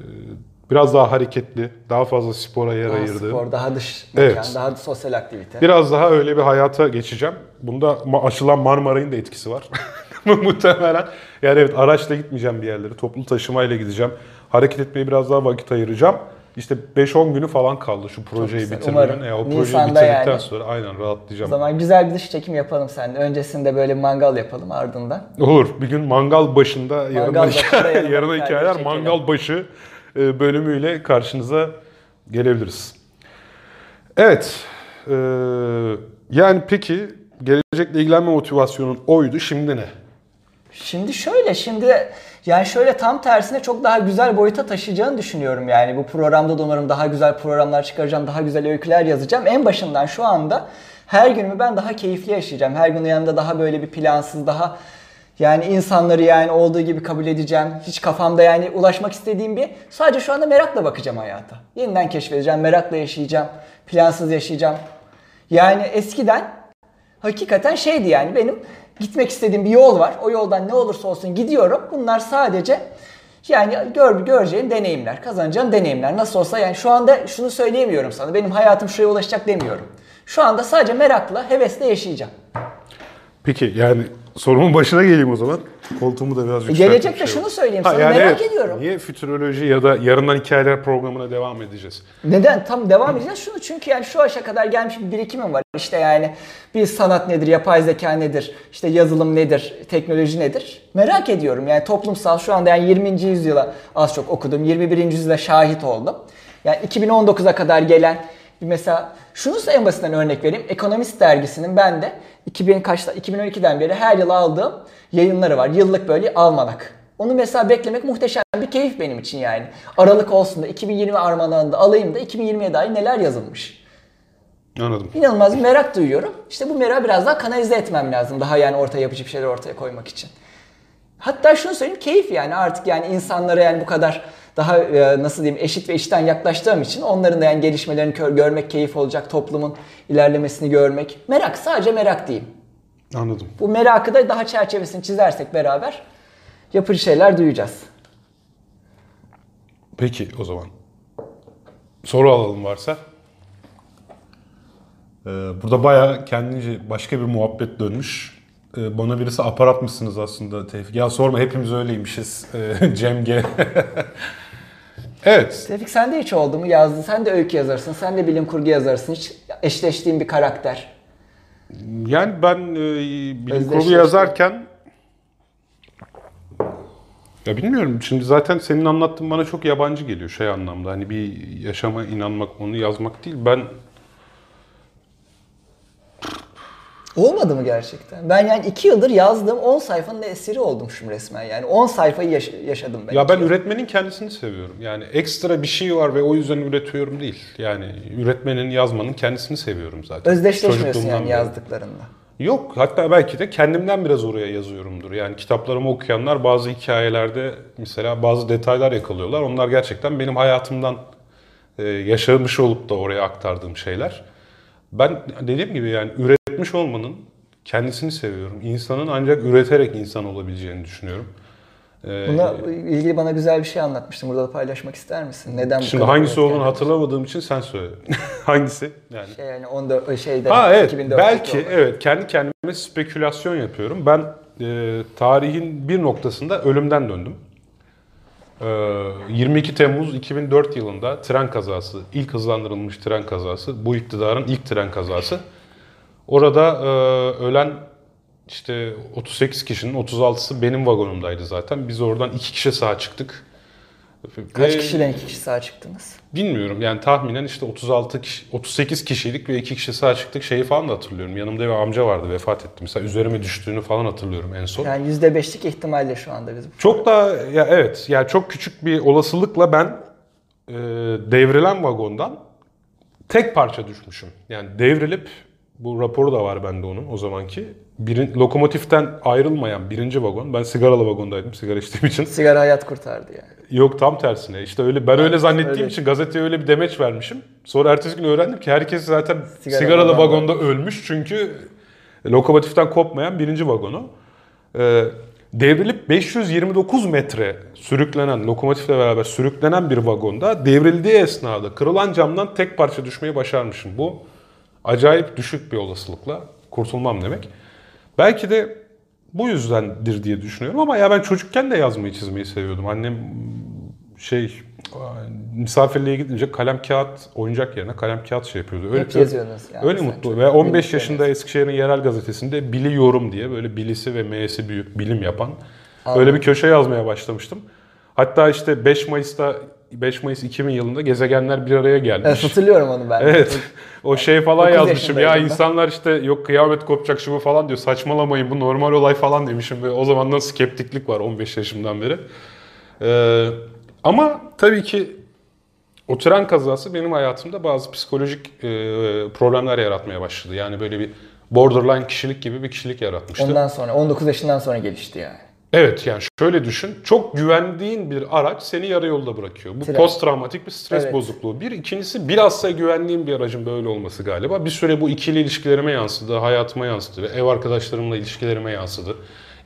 biraz daha hareketli, daha fazla spora yer Daha ayırdığım, spor, daha dış mekan, Evet. daha sosyal aktivite. biraz daha öyle bir hayata geçeceğim. Bunda açılan Marmaray'ın da etkisi var. Muhtemelen. Yani evet araçla gitmeyeceğim bir yerlere. Toplu taşımayla gideceğim. Hareket etmeye biraz daha vakit ayıracağım. İşte 5-10 günü falan kaldı şu projeyi bitirmenin. Umarım. E, o projeyi Nisan'da bitirdikten yani. sonra aynen O rahatlayacağım. zaman güzel bir dış çekim yapalım seninle. Öncesinde böyle mangal yapalım ardından. Olur. Bir gün mangal başında yarına, başında yarına hikayeler mangal başı bölümüyle karşınıza gelebiliriz. Evet. e, yani peki gelecekle ilgilenme motivasyonun oydu. Şimdi ne? Şimdi şöyle, şimdi yani şöyle tam tersine çok daha güzel boyuta taşıyacağını düşünüyorum yani. Bu programda da umarım daha güzel programlar çıkaracağım, daha güzel öyküler yazacağım. En başından şu anda her günümü ben daha keyifli yaşayacağım. Her gün yanında daha böyle bir plansız, daha yani insanları yani olduğu gibi kabul edeceğim. Hiç kafamda yani ulaşmak istediğim bir sadece şu anda merakla bakacağım hayata. Yeniden keşfedeceğim, merakla yaşayacağım, plansız yaşayacağım. Yani eskiden hakikaten şeydi yani benim gitmek istediğim bir yol var. O yoldan ne olursa olsun gidiyorum. Bunlar sadece yani gör, göreceğim deneyimler, kazanacağım deneyimler. Nasıl olsa yani şu anda şunu söyleyemiyorum sana. Benim hayatım şuraya ulaşacak demiyorum. Şu anda sadece merakla, hevesle yaşayacağım. Peki yani sorumun başına geleyim o zaman. Koltuğumu da biraz E, yükseltip gelecekte şey şunu söyleyeyim sana yani merak evet, ediyorum. Niye fütüroloji ya da yarından hikayeler programına devam edeceğiz? Neden? Tam devam edeceğiz. Şunu çünkü yani şu aşa kadar gelmiş bir birikimim var. İşte yani bir sanat nedir, yapay zeka nedir, işte yazılım nedir, teknoloji nedir? Merak ediyorum. Yani toplumsal şu anda yani 20. yüzyıla az çok okudum. 21. yüzyıla şahit oldum. Yani 2019'a kadar gelen mesela şunu size en basitinden örnek vereyim. Ekonomist dergisinin ben de 2000 kaçta 2012'den beri her yıl aldığım yayınları var. Yıllık böyle almanak. Onu mesela beklemek muhteşem bir keyif benim için yani. Aralık olsun da 2020 armağanında alayım da 2020'ye dair neler yazılmış. Anladım. İnanılmaz bir merak duyuyorum. İşte bu merakı biraz daha kanalize etmem lazım. Daha yani ortaya yapıcı bir şeyler ortaya koymak için. Hatta şunu söyleyeyim keyif yani artık yani insanlara yani bu kadar daha e, nasıl diyeyim eşit ve eşitten yaklaştığım için onların da yani gelişmelerini görmek keyif olacak. Toplumun ilerlemesini görmek. Merak sadece merak diyeyim. Anladım. Bu merakı da daha çerçevesini çizersek beraber yapıcı şeyler duyacağız. Peki o zaman. Soru alalım varsa. Ee, burada bayağı kendince başka bir muhabbet dönmüş. Ee, bana birisi aparat mısınız aslında Tevfik? Ya sorma hepimiz öyleymişiz. Ee, Cem G. evet. Tevfik sen de hiç oldu mu yazdın? Sen de öykü yazarsın, sen de bilim kurgu yazarsın. Hiç eşleştiğin bir karakter. Yani ben e, bilim kurgu yazarken ya bilmiyorum. Şimdi zaten senin anlattığın bana çok yabancı geliyor şey anlamda. Hani bir yaşama inanmak, onu yazmak değil. Ben Olmadı mı gerçekten? Ben yani iki yıldır yazdığım 10 sayfanın esiri oldum şu resmen yani. 10 sayfayı yaş- yaşadım ben. Ya ben üretmenin kendisini seviyorum. Yani ekstra bir şey var ve o yüzden üretiyorum değil. Yani üretmenin, yazmanın kendisini seviyorum zaten. Özdeşleşmiyorsun yani beri. yazdıklarında. Yok hatta belki de kendimden biraz oraya yazıyorumdur. Yani kitaplarımı okuyanlar bazı hikayelerde mesela bazı detaylar yakalıyorlar. Onlar gerçekten benim hayatımdan e, yaşamış olup da oraya aktardığım şeyler. Ben dediğim gibi yani üretmiş olmanın kendisini seviyorum. İnsanın ancak üreterek insan olabileceğini düşünüyorum. Ee, Buna ilgili bana güzel bir şey anlatmıştın. Burada da paylaşmak ister misin? Neden bu Şimdi kadar hangisi olduğunu hatırlamadığım için sen söyle. hangisi? Yani. Şey yani 14 şeyde Ha evet 2004'teki belki olay. evet kendi kendime spekülasyon yapıyorum. Ben e, tarihin bir noktasında ölümden döndüm. E, 22 Temmuz 2004 yılında tren kazası, ilk hızlandırılmış tren kazası, bu iktidarın ilk tren kazası. Orada e, ölen işte 38 kişinin 36'sı benim vagonumdaydı zaten. Biz oradan iki kişi sağ çıktık. Kaç Ve- kişiden iki kişi sağ çıktınız? Bilmiyorum yani tahminen işte 36 kişi, 38 kişiydik ve iki kişi sağ çıktık. Şeyi falan da hatırlıyorum. Yanımda bir amca vardı vefat etti. Mesela üzerime düştüğünü falan hatırlıyorum en son. Yani %5'lik ihtimalle şu anda biz. Çok da ya evet yani çok küçük bir olasılıkla ben e, devrilen vagondan tek parça düşmüşüm. Yani devrilip bu raporu da var bende onun o zamanki. Birin, lokomotiften ayrılmayan birinci vagon. Ben sigaralı vagondaydım sigara içtiğim için. Sigara hayat kurtardı yani. Yok tam tersine. İşte öyle ben öyle zannettiğim öyle. için gazeteye öyle bir demeç vermişim. Sonra ertesi gün öğrendim ki herkes zaten Sigara sigaralı vagonda. vagonda ölmüş çünkü lokomotiften kopmayan birinci vagonu. Ee, devrilip 529 metre sürüklenen, lokomotifle beraber sürüklenen bir vagonda devrildiği esnada kırılan camdan tek parça düşmeyi başarmışım. Bu acayip düşük bir olasılıkla kurtulmam demek. Belki de bu yüzdendir diye düşünüyorum ama ya ben çocukken de yazmayı çizmeyi seviyordum. Annem şey misafirliğe gidince kalem kağıt oyuncak yerine kalem kağıt şey yapıyordu. Öyle, Hep yazıyordunuz yani. öyle mutlu. Ve 15 birlikte yaşında Eskişehir'in yerel gazetesinde biliyorum diye böyle bilisi ve m'si büyük bilim yapan Anladım. öyle bir köşe yazmaya başlamıştım. Hatta işte 5 Mayıs'ta 5 Mayıs 2000 yılında gezegenler bir araya gelmiş. Evet, hatırlıyorum onu ben. Evet. O şey falan 9 yazmışım ya ben. insanlar işte yok kıyamet kopacak şu bu falan diyor. Saçmalamayın bu normal olay falan demişim ve o zamandan skeptiklik var 15 yaşımdan beri. Ee, ama tabii ki o tren kazası benim hayatımda bazı psikolojik e, problemler yaratmaya başladı. Yani böyle bir borderline kişilik gibi bir kişilik yaratmıştı. Ondan sonra 19 yaşından sonra gelişti yani. Evet yani şöyle düşün. Çok güvendiğin bir araç seni yarı yolda bırakıyor. Bu Tren. post travmatik bir stres Evet. bozukluğu. Bir. ikincisi bilhassa güvendiğim bir aracın böyle olması galiba. Bir süre bu ikili ilişkilerime yansıdı, hayatıma yansıdı ve ev arkadaşlarımla ilişkilerime yansıdı.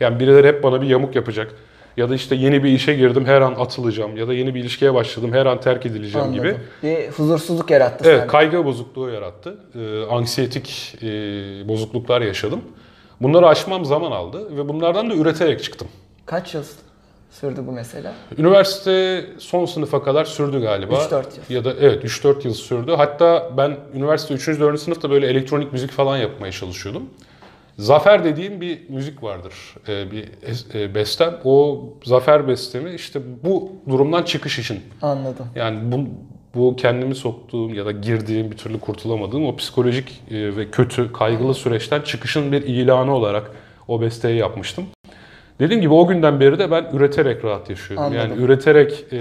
Yani birileri hep bana bir yamuk yapacak. Ya da işte yeni bir işe girdim her an atılacağım. Ya da yeni bir ilişkiye başladım her an terk edileceğim gibi. Anladım. Bir huzursuzluk yarattı Evet, sende. kaygı bozukluğu yarattı. Ee, anksiyetik e, bozukluklar yaşadım. Bunları aşmam zaman aldı ve bunlardan da üreterek çıktım. Kaç yıl sürdü bu mesela? Üniversite son sınıfa kadar sürdü galiba. 3-4 yıl. Ya da evet 3-4 yıl sürdü. Hatta ben üniversite 3. 4. sınıfta böyle elektronik müzik falan yapmaya çalışıyordum. Zafer dediğim bir müzik vardır. Ee, bir e, bestem. O Zafer bestemi işte bu durumdan çıkış için. Anladım. Yani bu, bu kendimi soktuğum ya da girdiğim bir türlü kurtulamadığım o psikolojik e, ve kötü, kaygılı süreçten çıkışın bir ilanı olarak o besteyi yapmıştım. Dediğim gibi o günden beri de ben üreterek rahat yaşıyorum. Anladım. Yani üreterek e,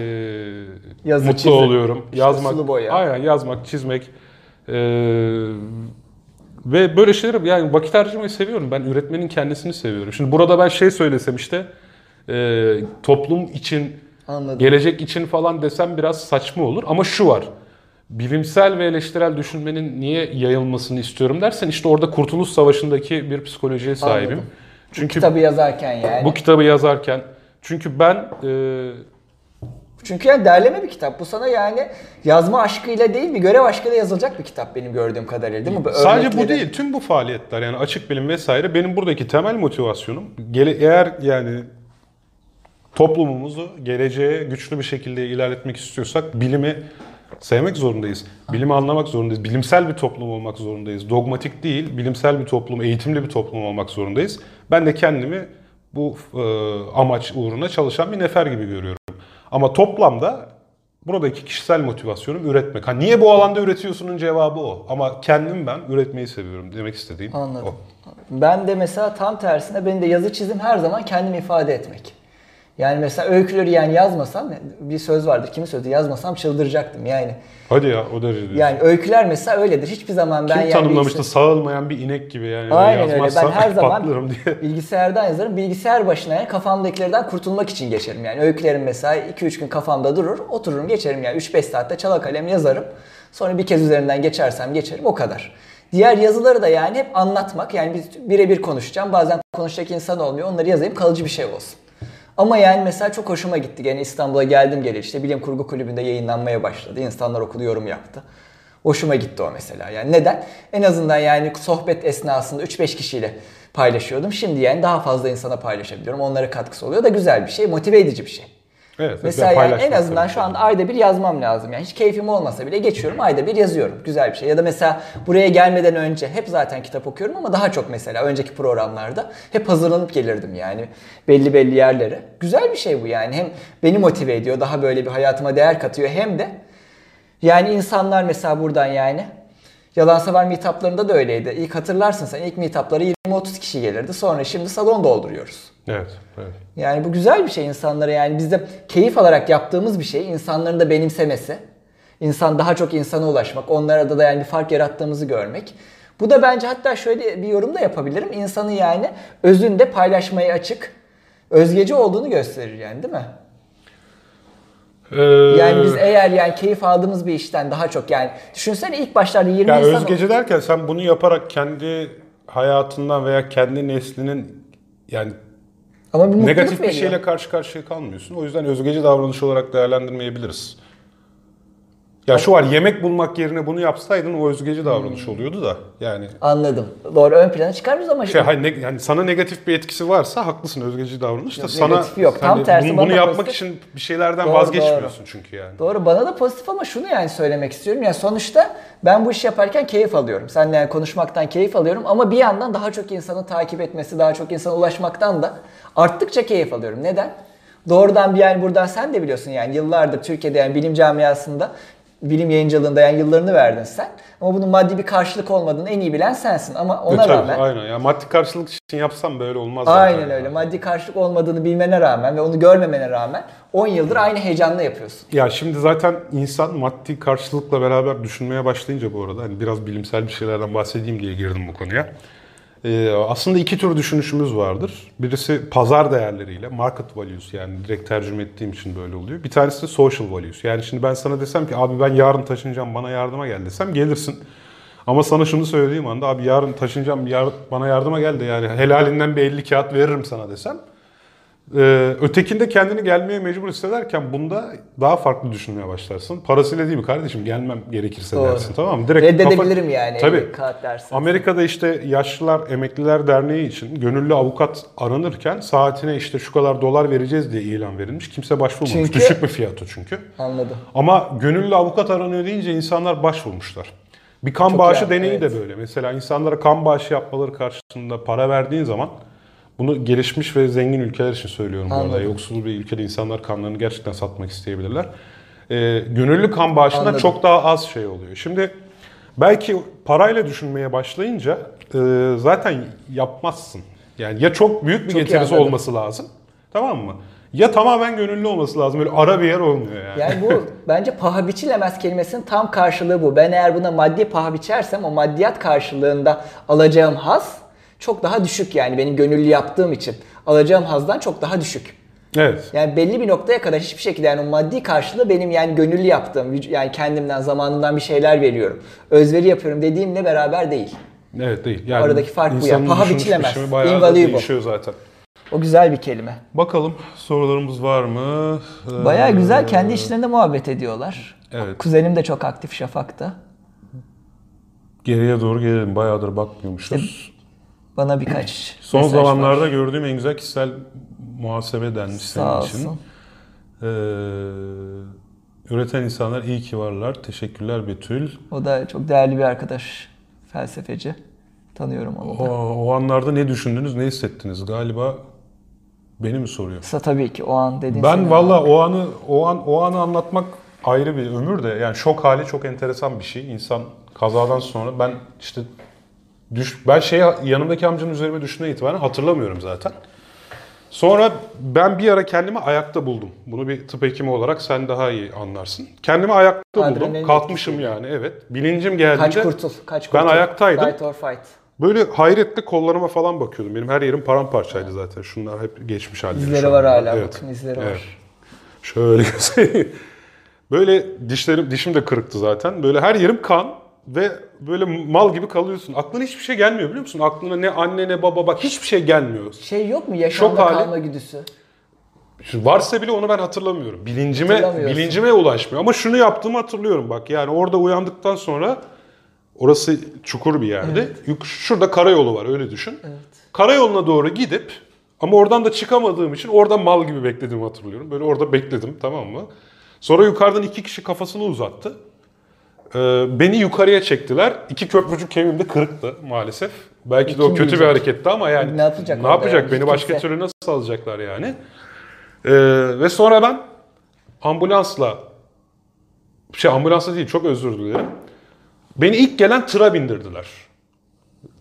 Yazı, mutlu çizim, oluyorum. işte yazmak, boya. aynen yazmak, çizmek e, ve böyle şeyleri yani vakit harcamayı seviyorum. Ben üretmenin kendisini seviyorum. Şimdi burada ben şey söylesem işte e, toplum için Anladım. gelecek için falan desem biraz saçma olur ama şu var. Bilimsel ve eleştirel düşünmenin niye yayılmasını istiyorum dersen işte orada Kurtuluş Savaşı'ndaki bir psikolojiye sahibim. Anladım. Çünkü Kitabı yazarken yani. bu kitabı yazarken çünkü ben e, Çünkü yani derleme bir kitap. Bu sana yani yazma aşkıyla değil bir görev aşkıyla yazılacak bir kitap benim gördüğüm kadarıyla değil mi? Bu Sadece bu örnekleri- değil, tüm bu faaliyetler yani açık bilim vesaire benim buradaki temel motivasyonum gele, eğer yani toplumumuzu geleceğe güçlü bir şekilde ilerletmek istiyorsak bilimi sevmek zorundayız. Bilimi anlamak zorundayız. Bilimsel bir toplum olmak zorundayız. Dogmatik değil, bilimsel bir toplum, eğitimli bir toplum olmak zorundayız. Ben de kendimi bu e, amaç uğruna çalışan bir nefer gibi görüyorum. Ama toplamda buradaki kişisel motivasyonum üretmek. Ha niye bu alanda üretiyorsunun cevabı o. Ama kendim ben üretmeyi seviyorum demek istediğim Anladım. o. Ben de mesela tam tersine benim de yazı çizim her zaman kendimi ifade etmek. Yani mesela öyküleri yani yazmasam bir söz vardır. Kimin sözü yazmasam çıldıracaktım yani. Hadi ya o derece diyorsun. Yani öyküler mesela öyledir. Hiçbir zaman ben Kim yani tanımlamıştı bilgis- sağılmayan bir inek gibi yani. Aynen öyle. Ben her zaman diye. bilgisayardan yazarım. Bilgisayar başına yani kafamdakilerden kurtulmak için geçerim. Yani öykülerim mesela 2-3 gün kafamda durur. Otururum geçerim yani 3-5 saatte çala kalem yazarım. Sonra bir kez üzerinden geçersem geçerim o kadar. Diğer yazıları da yani hep anlatmak. Yani biz birebir konuşacağım. Bazen konuşacak insan olmuyor. Onları yazayım kalıcı bir şey olsun. Ama yani mesela çok hoşuma gitti. Gene İstanbul'a geldim gele işte bilim kurgu kulübünde yayınlanmaya başladı. İnsanlar okudu yorum yaptı. Hoşuma gitti o mesela. Yani neden? En azından yani sohbet esnasında 3-5 kişiyle paylaşıyordum. Şimdi yani daha fazla insana paylaşabiliyorum. Onlara katkısı oluyor da güzel bir şey, motive edici bir şey. Evet. Mesela yani en azından şu anda ayda bir yazmam lazım. Yani hiç keyfim olmasa bile geçiyorum ayda bir yazıyorum. Güzel bir şey. Ya da mesela buraya gelmeden önce hep zaten kitap okuyorum ama daha çok mesela önceki programlarda hep hazırlanıp gelirdim yani belli belli yerlere. Güzel bir şey bu yani. Hem beni motive ediyor, daha böyle bir hayatıma değer katıyor hem de yani insanlar mesela buradan yani Yalan Sever meetuplarında da öyleydi. İlk hatırlarsın sen ilk meetuplara 20-30 kişi gelirdi. Sonra şimdi salon dolduruyoruz. Evet. evet. Yani bu güzel bir şey insanlara yani biz de keyif alarak yaptığımız bir şey. insanların da benimsemesi. İnsan daha çok insana ulaşmak. Onlara da, da yani bir fark yarattığımızı görmek. Bu da bence hatta şöyle bir yorum da yapabilirim. İnsanı yani özünde paylaşmaya açık, özgeci olduğunu gösterir yani değil mi? Ee, Yani biz eğer yani keyif aldığımız bir işten daha çok yani düşünsene ilk başlarda 20 ya insan özgeci derken sen bunu yaparak kendi hayatından veya kendi neslinin yani ama bir negatif bir veriyor. şeyle karşı karşıya kalmıyorsun. O yüzden özgeci davranış olarak değerlendirmeyebiliriz. Ya şu var yemek bulmak yerine bunu yapsaydın o özgeci davranış oluyordu da yani Anladım. Doğru ön plana çıkarmıyoruz ama şey hayır, ne- yani sana negatif bir etkisi varsa haklısın özgeci davranış da Yok, sana negatifi yok. Tam hani tersi bunu, bana bunu da yapmak pozitif. için bir şeylerden Doğru, vazgeçmiyorsun çünkü yani. Doğru bana da pozitif ama şunu yani söylemek istiyorum. Yani sonuçta ben bu işi yaparken keyif alıyorum. Seninle yani konuşmaktan keyif alıyorum ama bir yandan daha çok insanı takip etmesi, daha çok insana ulaşmaktan da arttıkça keyif alıyorum. Neden? Doğrudan bir yani buradan sen de biliyorsun yani yıllardır Türkiye'de yani bilim camiasında bilim yayıncılığında yani yıllarını verdin sen. Ama bunun maddi bir karşılık olmadığını en iyi bilen sensin ama ona Tabii, rağmen Aynen ya maddi karşılık için yapsam böyle olmaz Aynen zaten. öyle. Maddi karşılık olmadığını bilmene rağmen ve onu görmemene rağmen 10 yıldır aynı heyecanla yapıyorsun. Ya şimdi zaten insan maddi karşılıkla beraber düşünmeye başlayınca bu arada hani biraz bilimsel bir şeylerden bahsedeyim diye girdim bu konuya. Ee, aslında iki tür düşünüşümüz vardır. Birisi pazar değerleriyle, market values yani direkt tercüme ettiğim için böyle oluyor. Bir tanesi de social values. Yani şimdi ben sana desem ki abi ben yarın taşınacağım bana yardıma gel desem gelirsin. Ama sana şunu söylediğim anda abi yarın taşınacağım yar- bana yardıma gel de yani helalinden bir 50 kağıt veririm sana desem ee, ötekinde kendini gelmeye mecbur hissederken bunda daha farklı düşünmeye başlarsın. Parasıyla değil mi kardeşim gelmem gerekirse Doğru. dersin tamam mı? Direkt Reddedebilirim kafa- yani. Tabii. Kağıt dersin. Amerika'da işte Yaşlılar Emekliler Derneği için gönüllü avukat aranırken saatine işte şu kadar dolar vereceğiz diye ilan verilmiş. Kimse başvurmamış. Çünkü- Düşük bir fiyatı çünkü. Anladım. Ama gönüllü avukat aranıyor deyince insanlar başvurmuşlar. Bir kan Çok bağışı iyi, deneyi evet. de böyle. Mesela insanlara kan bağışı yapmaları karşısında para verdiğin zaman bunu gelişmiş ve zengin ülkeler için söylüyorum bu arada. Anladım. Yoksul bir ülkede insanlar kanlarını gerçekten satmak isteyebilirler. Ee, gönüllü kan bağışında Anladım. çok daha az şey oluyor. Şimdi belki parayla düşünmeye başlayınca e, zaten yapmazsın. Yani ya çok büyük bir Çok getirisi anladım. olması lazım. Tamam mı? Ya tamamen gönüllü olması lazım. Böyle ara bir yer olmuyor yani. Yani bu bence paha biçilemez kelimesinin tam karşılığı bu. Ben eğer buna maddi paha biçersem o maddiyat karşılığında alacağım haz çok daha düşük yani benim gönüllü yaptığım için. Alacağım hazdan çok daha düşük. Evet. Yani belli bir noktaya kadar hiçbir şekilde yani o maddi karşılığı benim yani gönüllü yaptığım, yani kendimden, zamanımdan bir şeyler veriyorum. Özveri yapıyorum dediğimle beraber değil. Evet değil. Yani Aradaki fark bu ya. Paha biçilemez. Invaluable. zaten. O güzel bir kelime. Bakalım sorularımız var mı? Ee, Bayağı güzel kendi işlerinde muhabbet ediyorlar. Evet. Kuzenim de çok aktif Şafak'ta. Geriye doğru gelelim. Bayağıdır bakmıyormuşuz. Bana birkaç Son mesaj zamanlarda var. gördüğüm en güzel kişisel muhasebe denmiş Sağ senin için. olsun. Ee, üreten insanlar iyi ki varlar. Teşekkürler Betül. O da çok değerli bir arkadaş. Felsefeci. Tanıyorum onu O, da. o anlarda ne düşündünüz, ne hissettiniz? Galiba beni mi soruyor? Kısa tabii ki o an dediğin Ben valla o anı o an o anı anlatmak ayrı bir ömür de yani şok hali çok enteresan bir şey. İnsan kazadan sonra ben işte düş ben şey yanımdaki amcanın üzerime düşüne itibaren hatırlamıyorum zaten. Sonra ben bir ara kendimi ayakta buldum. Bunu bir tıp hekimi olarak sen daha iyi anlarsın. Kendimi ayakta buldum. Adrenalin Kalkmışım etkisi. yani evet. Bilincim geldiğinde Kaç kurtul, kaç Ben kurtul. ayaktaydım. Fight or fight. böyle hayretle kollarıma falan bakıyordum. Benim her yerim paramparçaydı zaten. Şunlar hep geçmiş şu İzleri var hala Evet. bakın izleri Evet. var. Şöyle. Böyle dişlerim, dişim de kırıktı zaten. Böyle her yerim kan ve böyle mal gibi kalıyorsun. Aklına hiçbir şey gelmiyor biliyor musun? Aklına ne anne ne baba bak hiçbir şey gelmiyor. Şey yok mu yaşamda Şok hali. kalma güdüsü? Varsa bile onu ben hatırlamıyorum. Bilincime Hatırlamıyorsun. bilincime ulaşmıyor. Ama şunu yaptığımı hatırlıyorum bak. Yani orada uyandıktan sonra orası çukur bir yerde. Yuk- Şurada karayolu var öyle düşün. Karayoluna doğru gidip ama oradan da çıkamadığım için orada mal gibi beklediğimi hatırlıyorum. Böyle orada bekledim tamam mı? Sonra yukarıdan iki kişi kafasını uzattı. Ee, beni yukarıya çektiler. İki köprücük kemiğim de kırıktı maalesef. Belki de o kötü bir bilecek? hareketti ama yani Ne yapacak ne yapacak? yani? Beni Hiç başka kimse- türlü nasıl alacaklar yani? Ee, ve sonra ben ambulansla şey ambulansla değil çok özür dilerim. Beni ilk gelen tıra bindirdiler.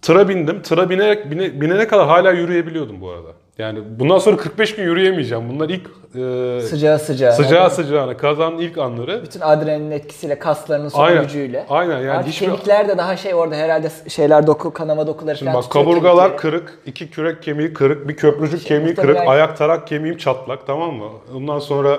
Tıra bindim. Tıra binerek bine- binene kadar hala yürüyebiliyordum bu arada. Yani bundan sonra 45 gün yürüyemeyeceğim. Bunlar ilk e, Sıcağı sıcağı. sıcağı sıcağına kazanın ilk anları. Bütün adrenalin etkisiyle, kaslarının son Aynen. gücüyle. Aynen yani Artık hiçbir kemikler de daha şey orada herhalde şeyler doku, kanama dokuları Şimdi falan bak kaburgalar kemikleri. kırık, iki kürek kemiği kırık, bir köprücük kemiği muhtemelen- kırık, ayak tarak kemiğim çatlak tamam mı? Ondan sonra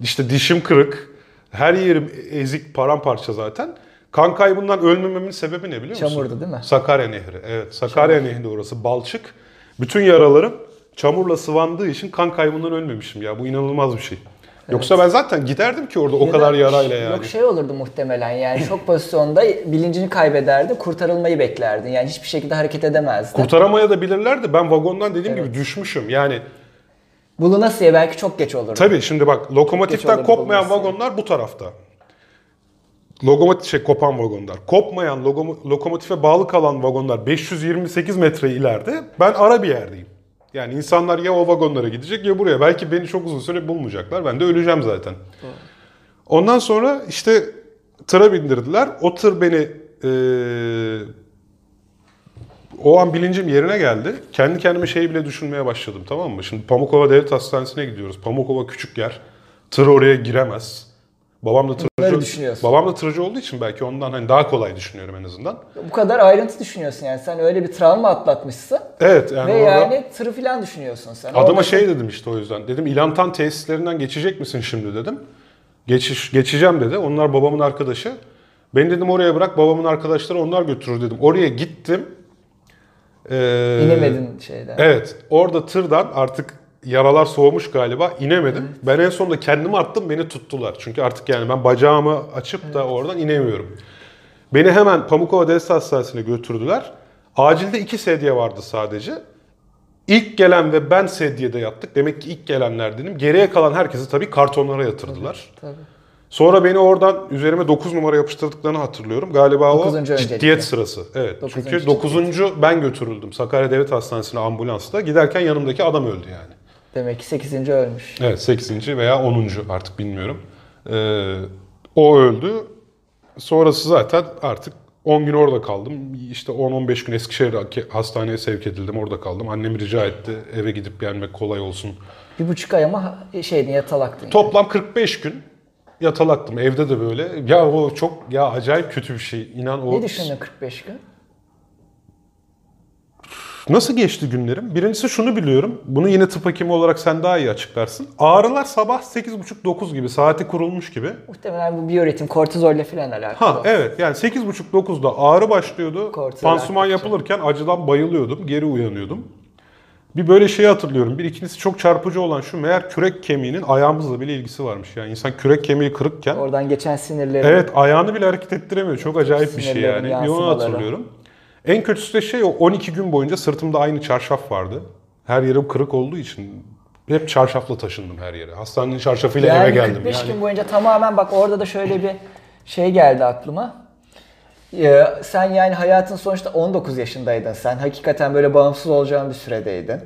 işte dişim kırık, her yerim ezik paramparça zaten. Kan kaybından ölmememin sebebi ne biliyor musun? Çamurdu değil mi? Sakarya Nehri. Evet Sakarya Nehri orası balçık. Bütün yaralarım çamurla sıvandığı için kan kaybından ölmemişim ya. Bu inanılmaz bir şey. Yoksa ben zaten giderdim ki orada o Ya kadar da- yarayla yani. Yok şey olurdu muhtemelen yani şok pozisyonda bilincini kaybederdin, kurtarılmayı beklerdin. Yani hiçbir şekilde hareket edemezdin. Kurtaramaya da bilirlerdi. Ben vagondan dediğim gibi düşmüşüm. Yani Bulunasıya belki çok geç olurdu. Tabii şimdi bak lokomotiften kopmayan bulması. vagonlar bu tarafta. Lokomotif şey kopan vagonlar. Kopmayan lokomotife bağlı kalan vagonlar 528 metre ileride. Ben ara bir yerdeyim. Yani insanlar ya o vagonlara gidecek ya buraya. Belki beni çok uzun süre bulmayacaklar. Ben de öleceğim zaten. Ondan sonra işte tıra bindirdiler. O tır beni eee, o an bilincim yerine geldi. Kendi kendime şey bile düşünmeye başladım tamam mı? Şimdi Pamukova Devlet Hastanesi'ne gidiyoruz. Pamukova küçük yer. Tır oraya giremez. Babam da tırcı, babam da tırcı olduğu için belki ondan hani daha kolay düşünüyorum en azından. Bu kadar ayrıntı düşünüyorsun yani. Sen öyle bir travma atlatmışsın. Evet yani ve orada yani tırı falan düşünüyorsun sen. adama Orada şey dedim işte o yüzden. Dedim İlantan tesislerinden geçecek misin şimdi dedim. Geçiş, geçeceğim dedi. Onlar babamın arkadaşı. Ben dedim oraya bırak babamın arkadaşları onlar götürür dedim. Oraya gittim. Ee, inemedin şeyden. Evet. Orada tırdan artık yaralar soğumuş galiba. inemedim. Ben en sonunda kendimi attım. Beni tuttular. Çünkü artık yani ben bacağımı açıp da oradan inemiyorum. Beni hemen Pamukova Devlet Hastanesi'ne götürdüler. Acilde iki sedye vardı sadece. İlk gelen ve ben sedyede yattık. Demek ki ilk gelenler dedim. Geriye kalan herkesi tabii kartonlara yatırdılar. Tabii. Sonra beni oradan üzerime 9 numara yapıştırdıklarını hatırlıyorum. Galiba o ciddiyet öncelikle. sırası. Evet. Dokuzuncu Çünkü 9. ben götürüldüm. Sakarya Devlet Hastanesi'ne ambulansla. Giderken yanımdaki adam öldü yani. Demek ki 8. ölmüş. Evet 8. veya 10. artık bilmiyorum. Ee, o öldü. Sonrası zaten artık 10 gün orada kaldım. İşte 10-15 gün Eskişehir hastaneye sevk edildim. Orada kaldım. Annem rica etti eve gidip gelmek kolay olsun. Bir buçuk ay ama şeydin yatalaktın. yani. Toplam 45 gün yatalaktım. Evde de böyle. Ya o çok ya acayip kötü bir şey. İnan o Ne düşündün 45 gün? Nasıl geçti günlerim? Birincisi şunu biliyorum. Bunu yine tıp hekimi olarak sen daha iyi açıklarsın. Ağrılar sabah 8.30-9 gibi saati kurulmuş gibi. Muhtemelen bu biyoritim, kortizolle falan alakalı. Ha evet yani 8.30-9'da ağrı başlıyordu. Kortizol Pansuman yapılırken acıdan bayılıyordum. Geri uyanıyordum. Bir böyle şeyi hatırlıyorum. Bir ikincisi çok çarpıcı olan şu meğer kürek kemiğinin ayağımızla bile ilgisi varmış. Yani insan kürek kemiği kırıkken Oradan geçen sinirleri. Evet ayağını bile hareket ettiremiyor. Çok acayip bir şey yani. Bir onu hatırlıyorum. En kötüsü de şey o 12 gün boyunca sırtımda aynı çarşaf vardı. Her yerim kırık olduğu için hep çarşafla taşındım her yere. Hastanenin çarşafıyla yani eve geldim. 45 yani. gün boyunca tamamen bak orada da şöyle bir şey geldi aklıma. Ee, sen yani hayatın sonuçta 19 yaşındaydın sen. Hakikaten böyle bağımsız olacağın bir süredeydin.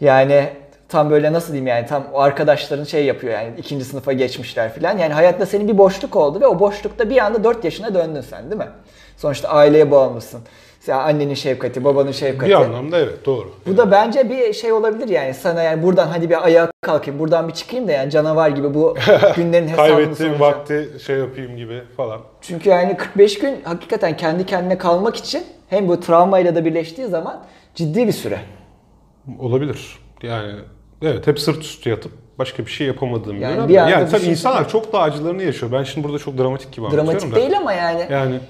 Yani tam böyle nasıl diyeyim yani tam arkadaşların şey yapıyor yani ikinci sınıfa geçmişler filan. Yani hayatta senin bir boşluk oldu ve o boşlukta bir anda 4 yaşına döndün sen değil mi? Sonuçta aileye bağımlısın. Sen annenin şefkati, babanın şefkati. Bir anlamda evet doğru. Bu da bence bir şey olabilir yani sana yani buradan hadi bir ayağa kalkayım buradan bir çıkayım da yani canavar gibi bu günlerin hesabını Kaybettiğim soracağım. vakti şey yapayım gibi falan. Çünkü yani 45 gün hakikaten kendi kendine kalmak için hem bu travmayla da birleştiği zaman ciddi bir süre. Olabilir. Yani evet hep sırt üstü yatıp başka bir şey yapamadığım bir Yani dönem. bir anda Yani tabii düşünsene. insanlar çok da acılarını yaşıyor. Ben şimdi burada çok dramatik gibi anlatıyorum Dramatik da. değil ama yani Yani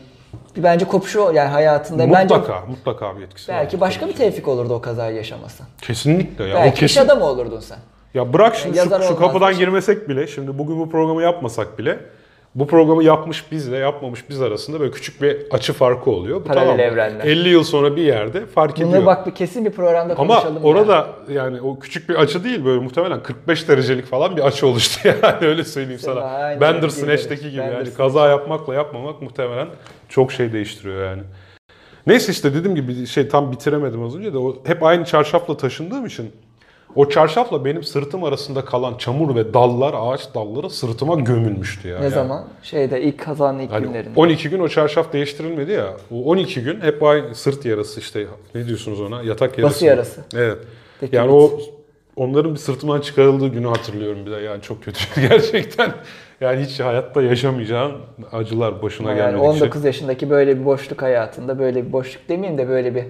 bir bence kopuşu yani hayatında bence mutlaka mutlaka bir etkisi var. belki başka bir tevfik olurdu o kazayı yaşaması. Kesinlikle ya. o belki iş kesin adamı olurdun sen. Ya bırak şimdi Yani şu, şu kapıdan için. girmesek bile, şimdi bugün bu programı yapmasak bile bu programı yapmış bizle yapmamış biz arasında böyle küçük bir açı farkı oluyor. Bu Paralel tamam evrenler. 50 yıl sonra bir yerde fark ediyor. Bunları bak bir kesin bir programda Ama konuşalım. ya. orada yani o küçük bir açı değil böyle muhtemelen 45 derecelik falan bir açı oluştu yani öyle söyleyeyim sana. Aynen, Bandersnatch'teki gibi derece. yani kaza yapmakla yapmamak muhtemelen çok şey değiştiriyor yani. Neyse işte dediğim gibi şey tam bitiremedim az önce de o hep aynı çarşafla taşındığım için o çarşafla benim sırtım arasında kalan çamur ve dallar, ağaç dalları sırtıma gömülmüştü ya. Ne Yani zaman? Şeyde ilk kazanın ilk Hani günlerinde. 12 gün o çarşaf değiştirilmedi ya. O 12 gün hep aynı sırt yarası işte ne diyorsunuz ona? Yatak yarası. Bası yarası. Evet. Peki, yani evet. o onların bir sırtımdan çıkarıldığı günü hatırlıyorum bir de. Yani çok kötü gerçekten. Yani hiç hayatta yaşamayacağın acılar başına yani gelmedikçe. 19 yaşındaki böyle bir boşluk hayatında böyle bir boşluk demeyeyim de böyle bir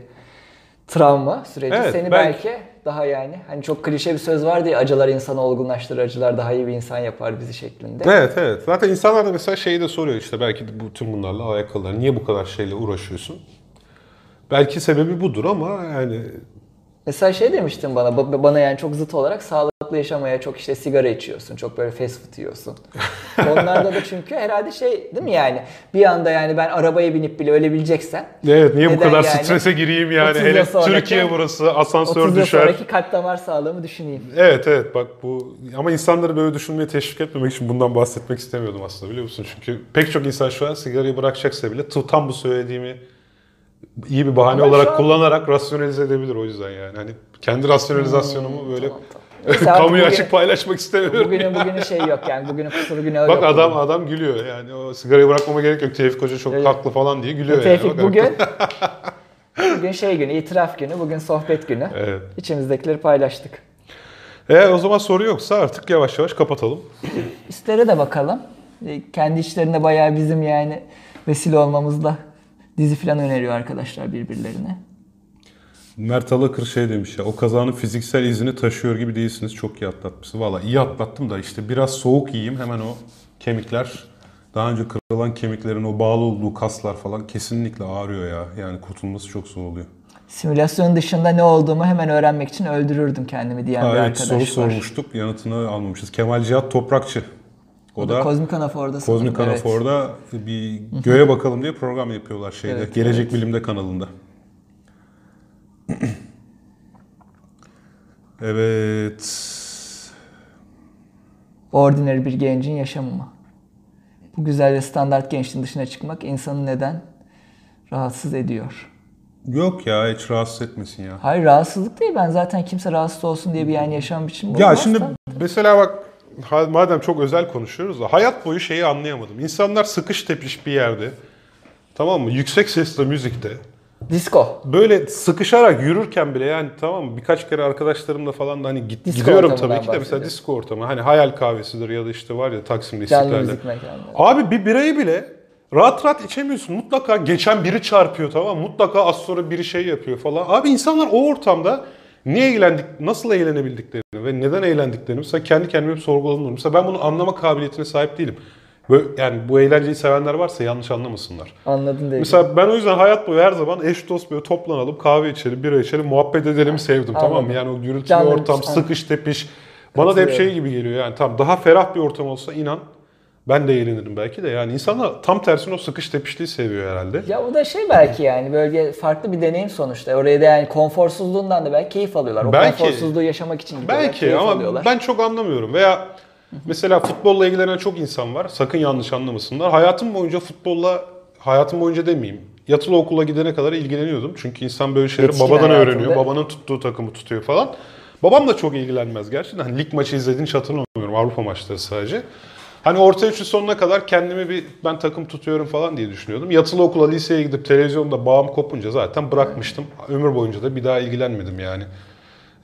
travma süreci Evet, seni belki- belki, daha yani hani çok klişe bir söz vardı ya acılar insanı olgunlaştırır, acılar daha iyi bir insan yapar bizi şeklinde. Evet evet. Zaten insanlar da mesela şeyi de soruyor işte belki de bu tüm bunlarla alakalı. Niye bu kadar şeyle uğraşıyorsun? Belki sebebi budur ama yani Mesela şey demiştin bana, ba- bana yani çok zıt olarak sağlıklı yaşamaya çok işte sigara içiyorsun, çok böyle fast food yiyorsun. Onlarda da çünkü herhalde şey değil mi yani bir anda yani ben arabaya binip bile ölebileceksen evet niye bu kadar yani? strese gireyim yani 30 hele sonraki- Türkiye burası 30 asansör yıl düşer. sonraki kalp damar sağlığımı düşüneyim. Evet evet bak bu ama insanları böyle düşünmeye teşvik etmemek için bundan bahsetmek istemiyordum aslında biliyor musun? Çünkü pek çok insan şu an sigarayı bırakacaksa bile tam bu söylediğimi iyi bir bahane Ama olarak an- kullanarak rasyonelize edebilir o yüzden yani. Hani kendi rasyonalizasyonumu böyle Hmm, Tamam, tamam. Kamuya bugün- açık paylaşmak istemiyorum. Bugünün bugünün şey yok yani bugünün kusuru günahı Bak yok. adam bugün. adam gülüyor yani o sigarayı bırakmama gerek yok. Tevfik Hoca çok Evet. haklı falan diye gülüyor Tevfik yani. Bak, bugün bugün şey günü, itiraf günü, bugün sohbet günü. Evet. İçimizdekileri paylaştık. E, o zaman soru yoksa artık yavaş yavaş kapatalım. Üstlere de bakalım. E, Kendi içlerinde bayağı bizim yani vesile olmamızda dizi falan öneriyor arkadaşlar birbirlerine. Mert Alakır şey demiş ya o kazanın fiziksel izini taşıyor gibi değilsiniz çok iyi atlatmışsınız. Valla iyi atlattım da işte biraz soğuk yiyeyim hemen o kemikler daha önce kırılan kemiklerin o bağlı olduğu kaslar falan kesinlikle ağrıyor ya. Yani kurtulması çok zor oluyor. Simülasyon dışında ne olduğumu hemen öğrenmek için öldürürdüm kendimi diyen Ha, bir evet arkadaş soru var. sormuştuk yanıtını almamışız. Kemal Cihat Toprakçı. O, O da da Kozmik Anafor'da Kozmik evet. Anafor'da bir göğe bakalım diye program yapıyorlar şeyde. Evet, Gelecek evet. Bilim'de kanalında. evet. Ordinary bir gencin yaşamı mı? Bu güzel ve standart gençliğin dışına çıkmak insanı neden rahatsız ediyor? Yok ya hiç rahatsız etmesin ya. Hayır rahatsızlık değil. Ben zaten kimse rahatsız olsun diye bir yani yaşam biçimi Ya şimdi da. mesela bak madem çok özel konuşuyoruz da hayat boyu şeyi anlayamadım. İnsanlar sıkış tepiş bir yerde tamam mı? Yüksek sesle müzikte Disco. böyle sıkışarak yürürken bile yani tamam? Birkaç kere arkadaşlarımla falan da hani git, Disco gidiyorum tabii ki de mesela disco ortamı. Hani hayal kahvesidir ya da işte var ya Taksim'de İstiklal'de. Abi bir birayı bile rahat rahat içemiyorsun. Mutlaka geçen biri çarpıyor tamam? Mutlaka az sonra biri şey yapıyor falan. Abi insanlar o ortamda niye eğlendik, nasıl eğlenebildiklerini ve neden eğlendiklerini mesela kendi kendime hep sorguladım. Mesela ben bunu anlama kabiliyetine sahip değilim. Böyle, yani bu eğlenceyi sevenler varsa yanlış anlamasınlar. Anladın değil. Mesela ben o yüzden hayat boyu her zaman eş dost böyle toplanalım, kahve içelim, bira içelim, muhabbet edelim sevdim tamam mı? Anladım. Yani o gürültülü Canlı ortam, müzik, sıkış tepiş. Bana da hep şey gibi geliyor yani tamam daha ferah bir ortam olsa inan ben de eğlenirim belki de. Yani insanlar tam tersine o sıkış tepişliği seviyor herhalde. Ya o da şey belki yani böyle farklı bir deneyim sonuçta. Oraya da yani konforsuzluğundan da belki keyif alıyorlar. O Belki. konforsuzluğu yaşamak için gidiyorlar. Belki ama alıyorlar. ben çok anlamıyorum. Veya mesela futbolla ilgilenen çok insan var. Sakın yanlış anlamasınlar. Hayatım boyunca futbolla, hayatım boyunca demeyeyim. Yatılı okula gidene kadar ilgileniyordum. Çünkü insan böyle şeyleri Yetişkin babadan hayatında- öğreniyor. Babanın tuttuğu takımı tutuyor falan. Babam da çok ilgilenmez gerçekten. Hani lig maçı izlediğini hiç hatırlamıyorum. Avrupa maçları sadece. Hani orta üçün sonuna kadar kendimi bir ben takım tutuyorum falan diye düşünüyordum. Yatılı okula, liseye gidip televizyonda bağım kopunca zaten bırakmıştım. Ömür boyunca da bir daha ilgilenmedim yani.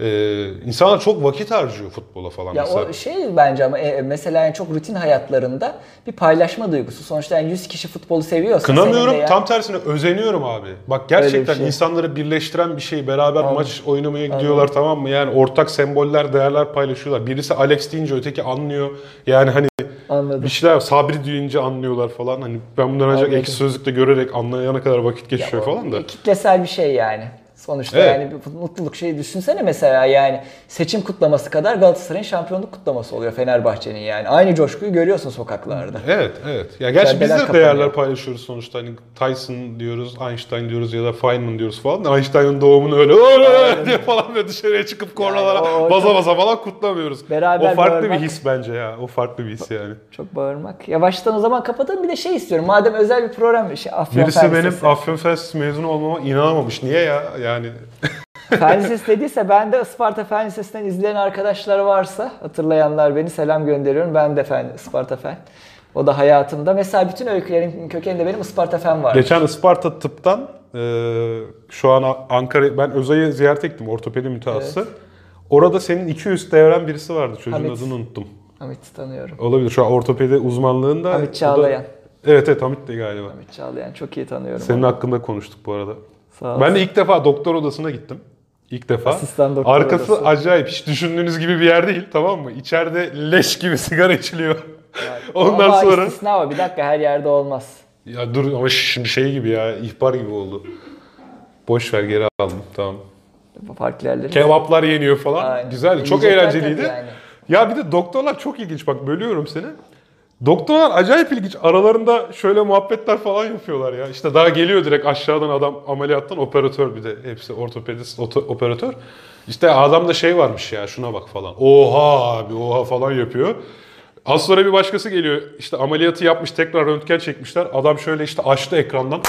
Ee, insanlar çok vakit harcıyor futbola falan Ya mesela. o şey bence ama e, mesela yani çok rutin hayatlarında bir paylaşma duygusu. Sonuçta yani 100 kişi futbolu seviyorsa Kınamıyorum, ya- tam tersine özeniyorum abi. Bak gerçekten şey. insanları birleştiren bir şey. Beraber Anladım. maç oynamaya gidiyorlar tamam mı? Yani ortak semboller, değerler paylaşıyorlar. Birisi Alex deyince öteki anlıyor. Yani hani Anladım. bir şeyler Sabri deyince anlıyorlar falan. Hani ben bunları ancak Anladım. ekşi sözlükte görerek anlayana kadar vakit geçiyor O falan da. Kitlesel bir şey yani. Sonuçta Evet. yani bir mutluluk şeyi düşünsene mesela yani seçim kutlaması kadar Galatasaray'ın şampiyonluk kutlaması oluyor Fenerbahçe'nin yani. Aynı coşkuyu görüyorsun sokaklarda. Evet, evet. Ya gerçi biz de kapanıyor. değerler paylaşıyoruz sonuçta. Hani Tyson diyoruz, Einstein diyoruz ya da Feynman diyoruz falan. Einstein'ın doğumunu öyle diye falan ve dışarıya çıkıp kornalara o baza baza falan kutlamıyoruz. Beraber o farklı bağırmak. bir his bence ya. O farklı bir his yani. Çok bağırmak. Yavaştan o zaman kapatalım bir de şey istiyorum. Madem özel bir program şey Afyon Birisi Fen benim. Afyon Fen Lisesi mezunu olmama inanamamış. Niye ya? Yani Fen Lisesi dediyse ben de Isparta Fen Lisesi'nden izleyen arkadaşlar varsa hatırlayanlar beni selam gönderiyorum. Ben de Fen, Isparta Fen. O da hayatımda. Mesela bütün öykülerin kökeninde benim Isparta Fen var. geçen Isparta tıptan e, şu an Ankara ben Özay'ı ziyaret ettim ortopedi mütehassısı. Orada senin 200 devren birisi vardı. Çocuğun Hamit. adını unuttum. Hamit tanıyorum. Olabilir. Şu an ortopedi uzmanlığında. Hamit o da- Çağlayan. Evet evet Hamit de galiba. Hamit Çağlayan çok iyi tanıyorum. Senin onu. hakkında konuştuk bu arada. Sağ. Ben de ilk defa doktor odasına gittim. İlk defa. Asistan doktor Arkası odası. acayip. Hiç düşündüğünüz gibi bir yer değil tamam mı? İçeride leş gibi sigara içiliyor. Yani- Ondan Ama sonra... istisna var. Bir dakika her yerde olmaz. Ya dur ama şimdi şey gibi ya ihbar gibi oldu. Boş ver geri aldım tamam. Farklı yerleri. Kebaplar yeniyor falan. Aynen. Güzeldi. Çok eğlenceliydi. yani. Ya bir de doktorlar çok ilginç. Bak bölüyorum seni. Doktorlar acayip ilginç. Aralarında şöyle muhabbetler falan yapıyorlar ya. İşte daha geliyor direkt aşağıdan adam ameliyattan operatör bir de hepsi ortopedist oto- operatör. İşte adamda şey varmış ya şuna bak falan. Oha abi oha falan yapıyor. Az sonra bir başkası geliyor. İşte ameliyatı yapmış tekrar röntgen çekmişler. Adam şöyle işte açtı ekrandan.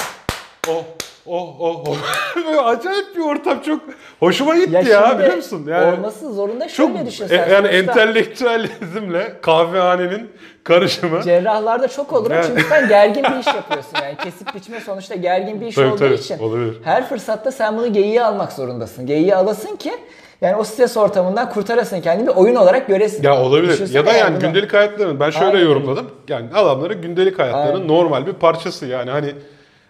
Oh oh oh acayip bir ortam çok hoşuma gitti ya, şimdi biliyor musun? Yani olması zorunda çok şöyle düşün e, yani entelektüelizmle kahvehanenin karışımı. Cerrahlarda çok olur Yani- çünkü sen gergin bir iş yapıyorsun yani kesip biçme sonuçta gergin bir iş Tabii, olduğu tabii, için olabilir. her fırsatta sen bunu geyiğe almak zorundasın. Geyiğe alasın ki yani o stres ortamından kurtarasın kendini bir oyun olarak göresin. Ya olabilir. Düşünsene ya da yani bunu. gündelik hayatlarının ben şöyle Aynen. yorumladım. Yani adamların gündelik hayatlarının Aynen. normal bir parçası yani hani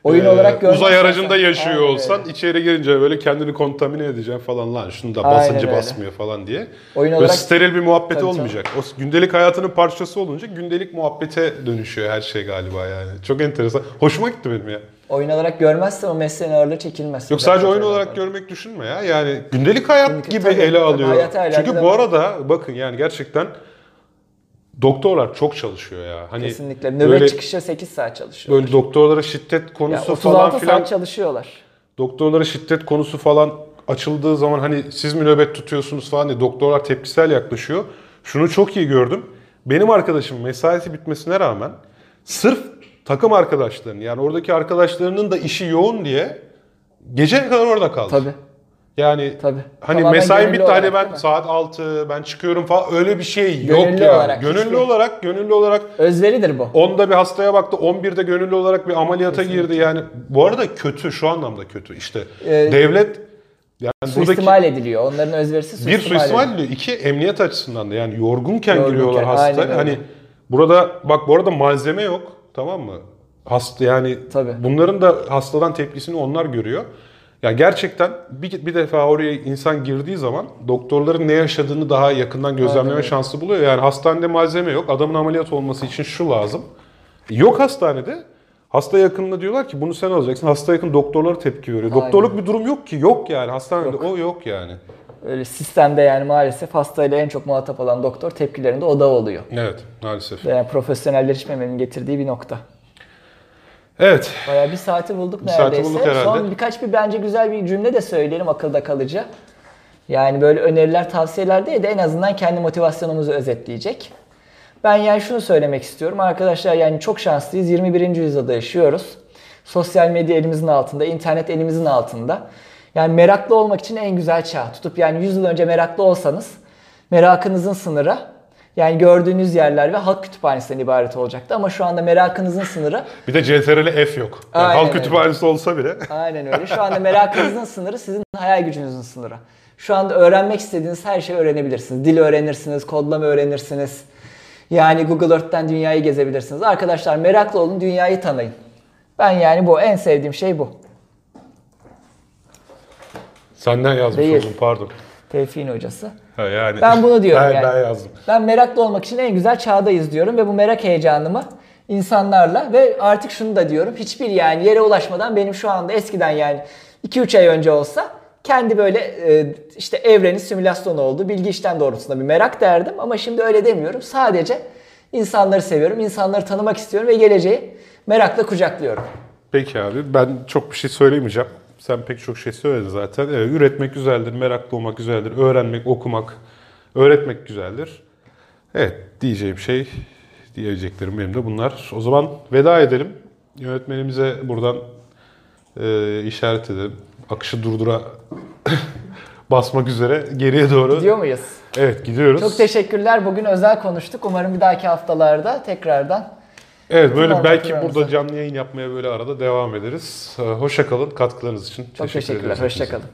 Oyun e, olarak görmezsen uzay aracında yaşıyor Aynen olsan öyle. içeri girince böyle kendini kontamine edeceksin falan lan şunu da Aynen basıncı öyle. basmıyor falan diye. Oyun Böyle olarak- steril bir muhabbeti Tabii, olmayacak. O gündelik hayatının parçası olunca gündelik muhabbete dönüşüyor her şey galiba yani. Çok enteresan. Hoşuma gitti benim ya. Oyun olarak görmezsen o mesleğin ağırlığı çekilmez. Yok sadece oyun olarak öyle. görmek düşünme ya. Yani gündelik hayat Gündelik- gibi tabii, ele tabii, alıyor. Çünkü bu arada bakın yani gerçekten doktorlar çok çalışıyor ya. Hani Kesinlikle. Nöbet böyle, çıkışı 8 saat çalışıyor. böyle doktorlara şiddet Ya konusu 36 falan saat filan çalışıyorlar. doktorlara şiddet konusu falan açıldığı zaman hani siz mi nöbet tutuyorsunuz falan diye doktorlar tepkisel yaklaşıyor. Şunu çok iyi gördüm. Benim arkadaşım mesaisi bitmesine rağmen sırf takım arkadaşlarının yani oradaki arkadaşlarının da işi yoğun diye geceye kadar orada kaldı. Tabii. Yani Tabii. hani Tamamen mesain gönüllü bitti olarak, ben değil mi? saat 6 ben çıkıyorum falan öyle bir şey yok Gönüllü yani. olarak, gönüllü hiçbir- olarak gönüllü olarak Özveridir bu. 10'da bir hastaya baktı 11'de gönüllü olarak bir ameliyata girdi yani. Bu arada kötü şu anlamda kötü işte. Ee, Devlet yani buradaki Suistimal ediliyor. Onların özverisi bir suistimal, suistimal ediliyor. ediliyor. iki emniyet açısından da yani yorgunken, Yorgunken, giriyorlar aynen öyle. Hani burada bak bu arada malzeme yok tamam mı? Hasta yani Tabii. bunların da hastadan tepkisini onlar görüyor. Ya gerçekten bir, bir defa oraya insan girdiği zaman doktorların ne yaşadığını daha yakından gözlemleme öyle. şansı buluyor. Yani hastanede malzeme yok. Adamın ameliyat olması için şu lazım. Yok hastanede. Hasta yakınına diyorlar ki bunu sen alacaksın. Hasta yakın doktorlara tepki veriyor. Aynen. Doktorluk bir durum yok ki. Yok yani. Hastanede o yok yani. Öyle sistemde yani maalesef hastayla en çok muhatap olan doktor tepkilerinde o da oluyor. Evet maalesef. Yani profesyonelleşmemenin getirdiği bir nokta. Evet. Bayağı bir saati bulduk Bir saati neredeyse. bulduk herhalde. Son birkaç bir bence güzel bir cümle de söyleyelim akılda kalıcı. Yani böyle öneriler, tavsiyeler değil de en azından kendi motivasyonumuzu özetleyecek. Ben yani şunu söylemek istiyorum. Arkadaşlar yani çok şanslıyız. 21. yüzyılda yaşıyoruz. Sosyal medya elimizin altında, internet elimizin altında. Yani meraklı olmak için en güzel çağ. Tutup yani 100 yıl önce meraklı olsanız merakınızın sınırı yani gördüğünüz yerler ve halk kütüphanesinden ibaret olacaktı. Ama şu anda merakınızın sınırı Bir de CTRL F yok. Yani Aynen halk öyle. kütüphanesi olsa bile. Aynen öyle. Şu anda merakınızın sınırı sizin hayal gücünüzün sınırı. Şu anda öğrenmek istediğiniz her şeyi öğrenebilirsiniz. Dil öğrenirsiniz, kodlama öğrenirsiniz. Yani Google Earth'ten dünyayı gezebilirsiniz. Arkadaşlar meraklı olun, dünyayı tanıyın. Ben yani bu en sevdiğim şey bu. Senden yazmış Değil. oldum pardon. Tevfik'in hocası. Ha, yani. Ben bunu diyorum ben, yani. Ben yazdım. Ben meraklı olmak için en güzel çağdayız diyorum ve bu merak heyecanımı insanlarla ve artık şunu da diyorum. Hiçbir yani yere ulaşmadan benim şu anda eskiden yani 2-3 ay önce olsa kendi böyle e, işte evrenin simülasyonu olduğu bilgi işlem doğrultusunda bir merak derdim ama şimdi öyle demiyorum. Sadece insanları seviyorum, insanları tanımak istiyorum ve geleceği merakla kucaklıyorum. Peki abi ben çok bir şey söylemeyeceğim. Sen pek çok şey söyledin zaten. Evet, üretmek güzeldir, meraklı olmak güzeldir, öğrenmek, okumak, öğretmek güzeldir. Evet diyeceğim şey, diyeceklerim benim de bunlar. O zaman veda edelim. Yönetmenimize buradan e, işaret edelim. Akışı durdura basmak üzere geriye doğru. Gidiyor muyuz? Evet gidiyoruz. Çok teşekkürler. Bugün özel konuştuk. Umarım bir dahaki haftalarda tekrardan Evet böyle Tamam, belki hatırlarız. burada canlı yayın yapmaya böyle arada devam ederiz. Ee, Hoşça kalın katkılarınız için. çok teşekkürler. ederiz hepinize. Hoşçakalın.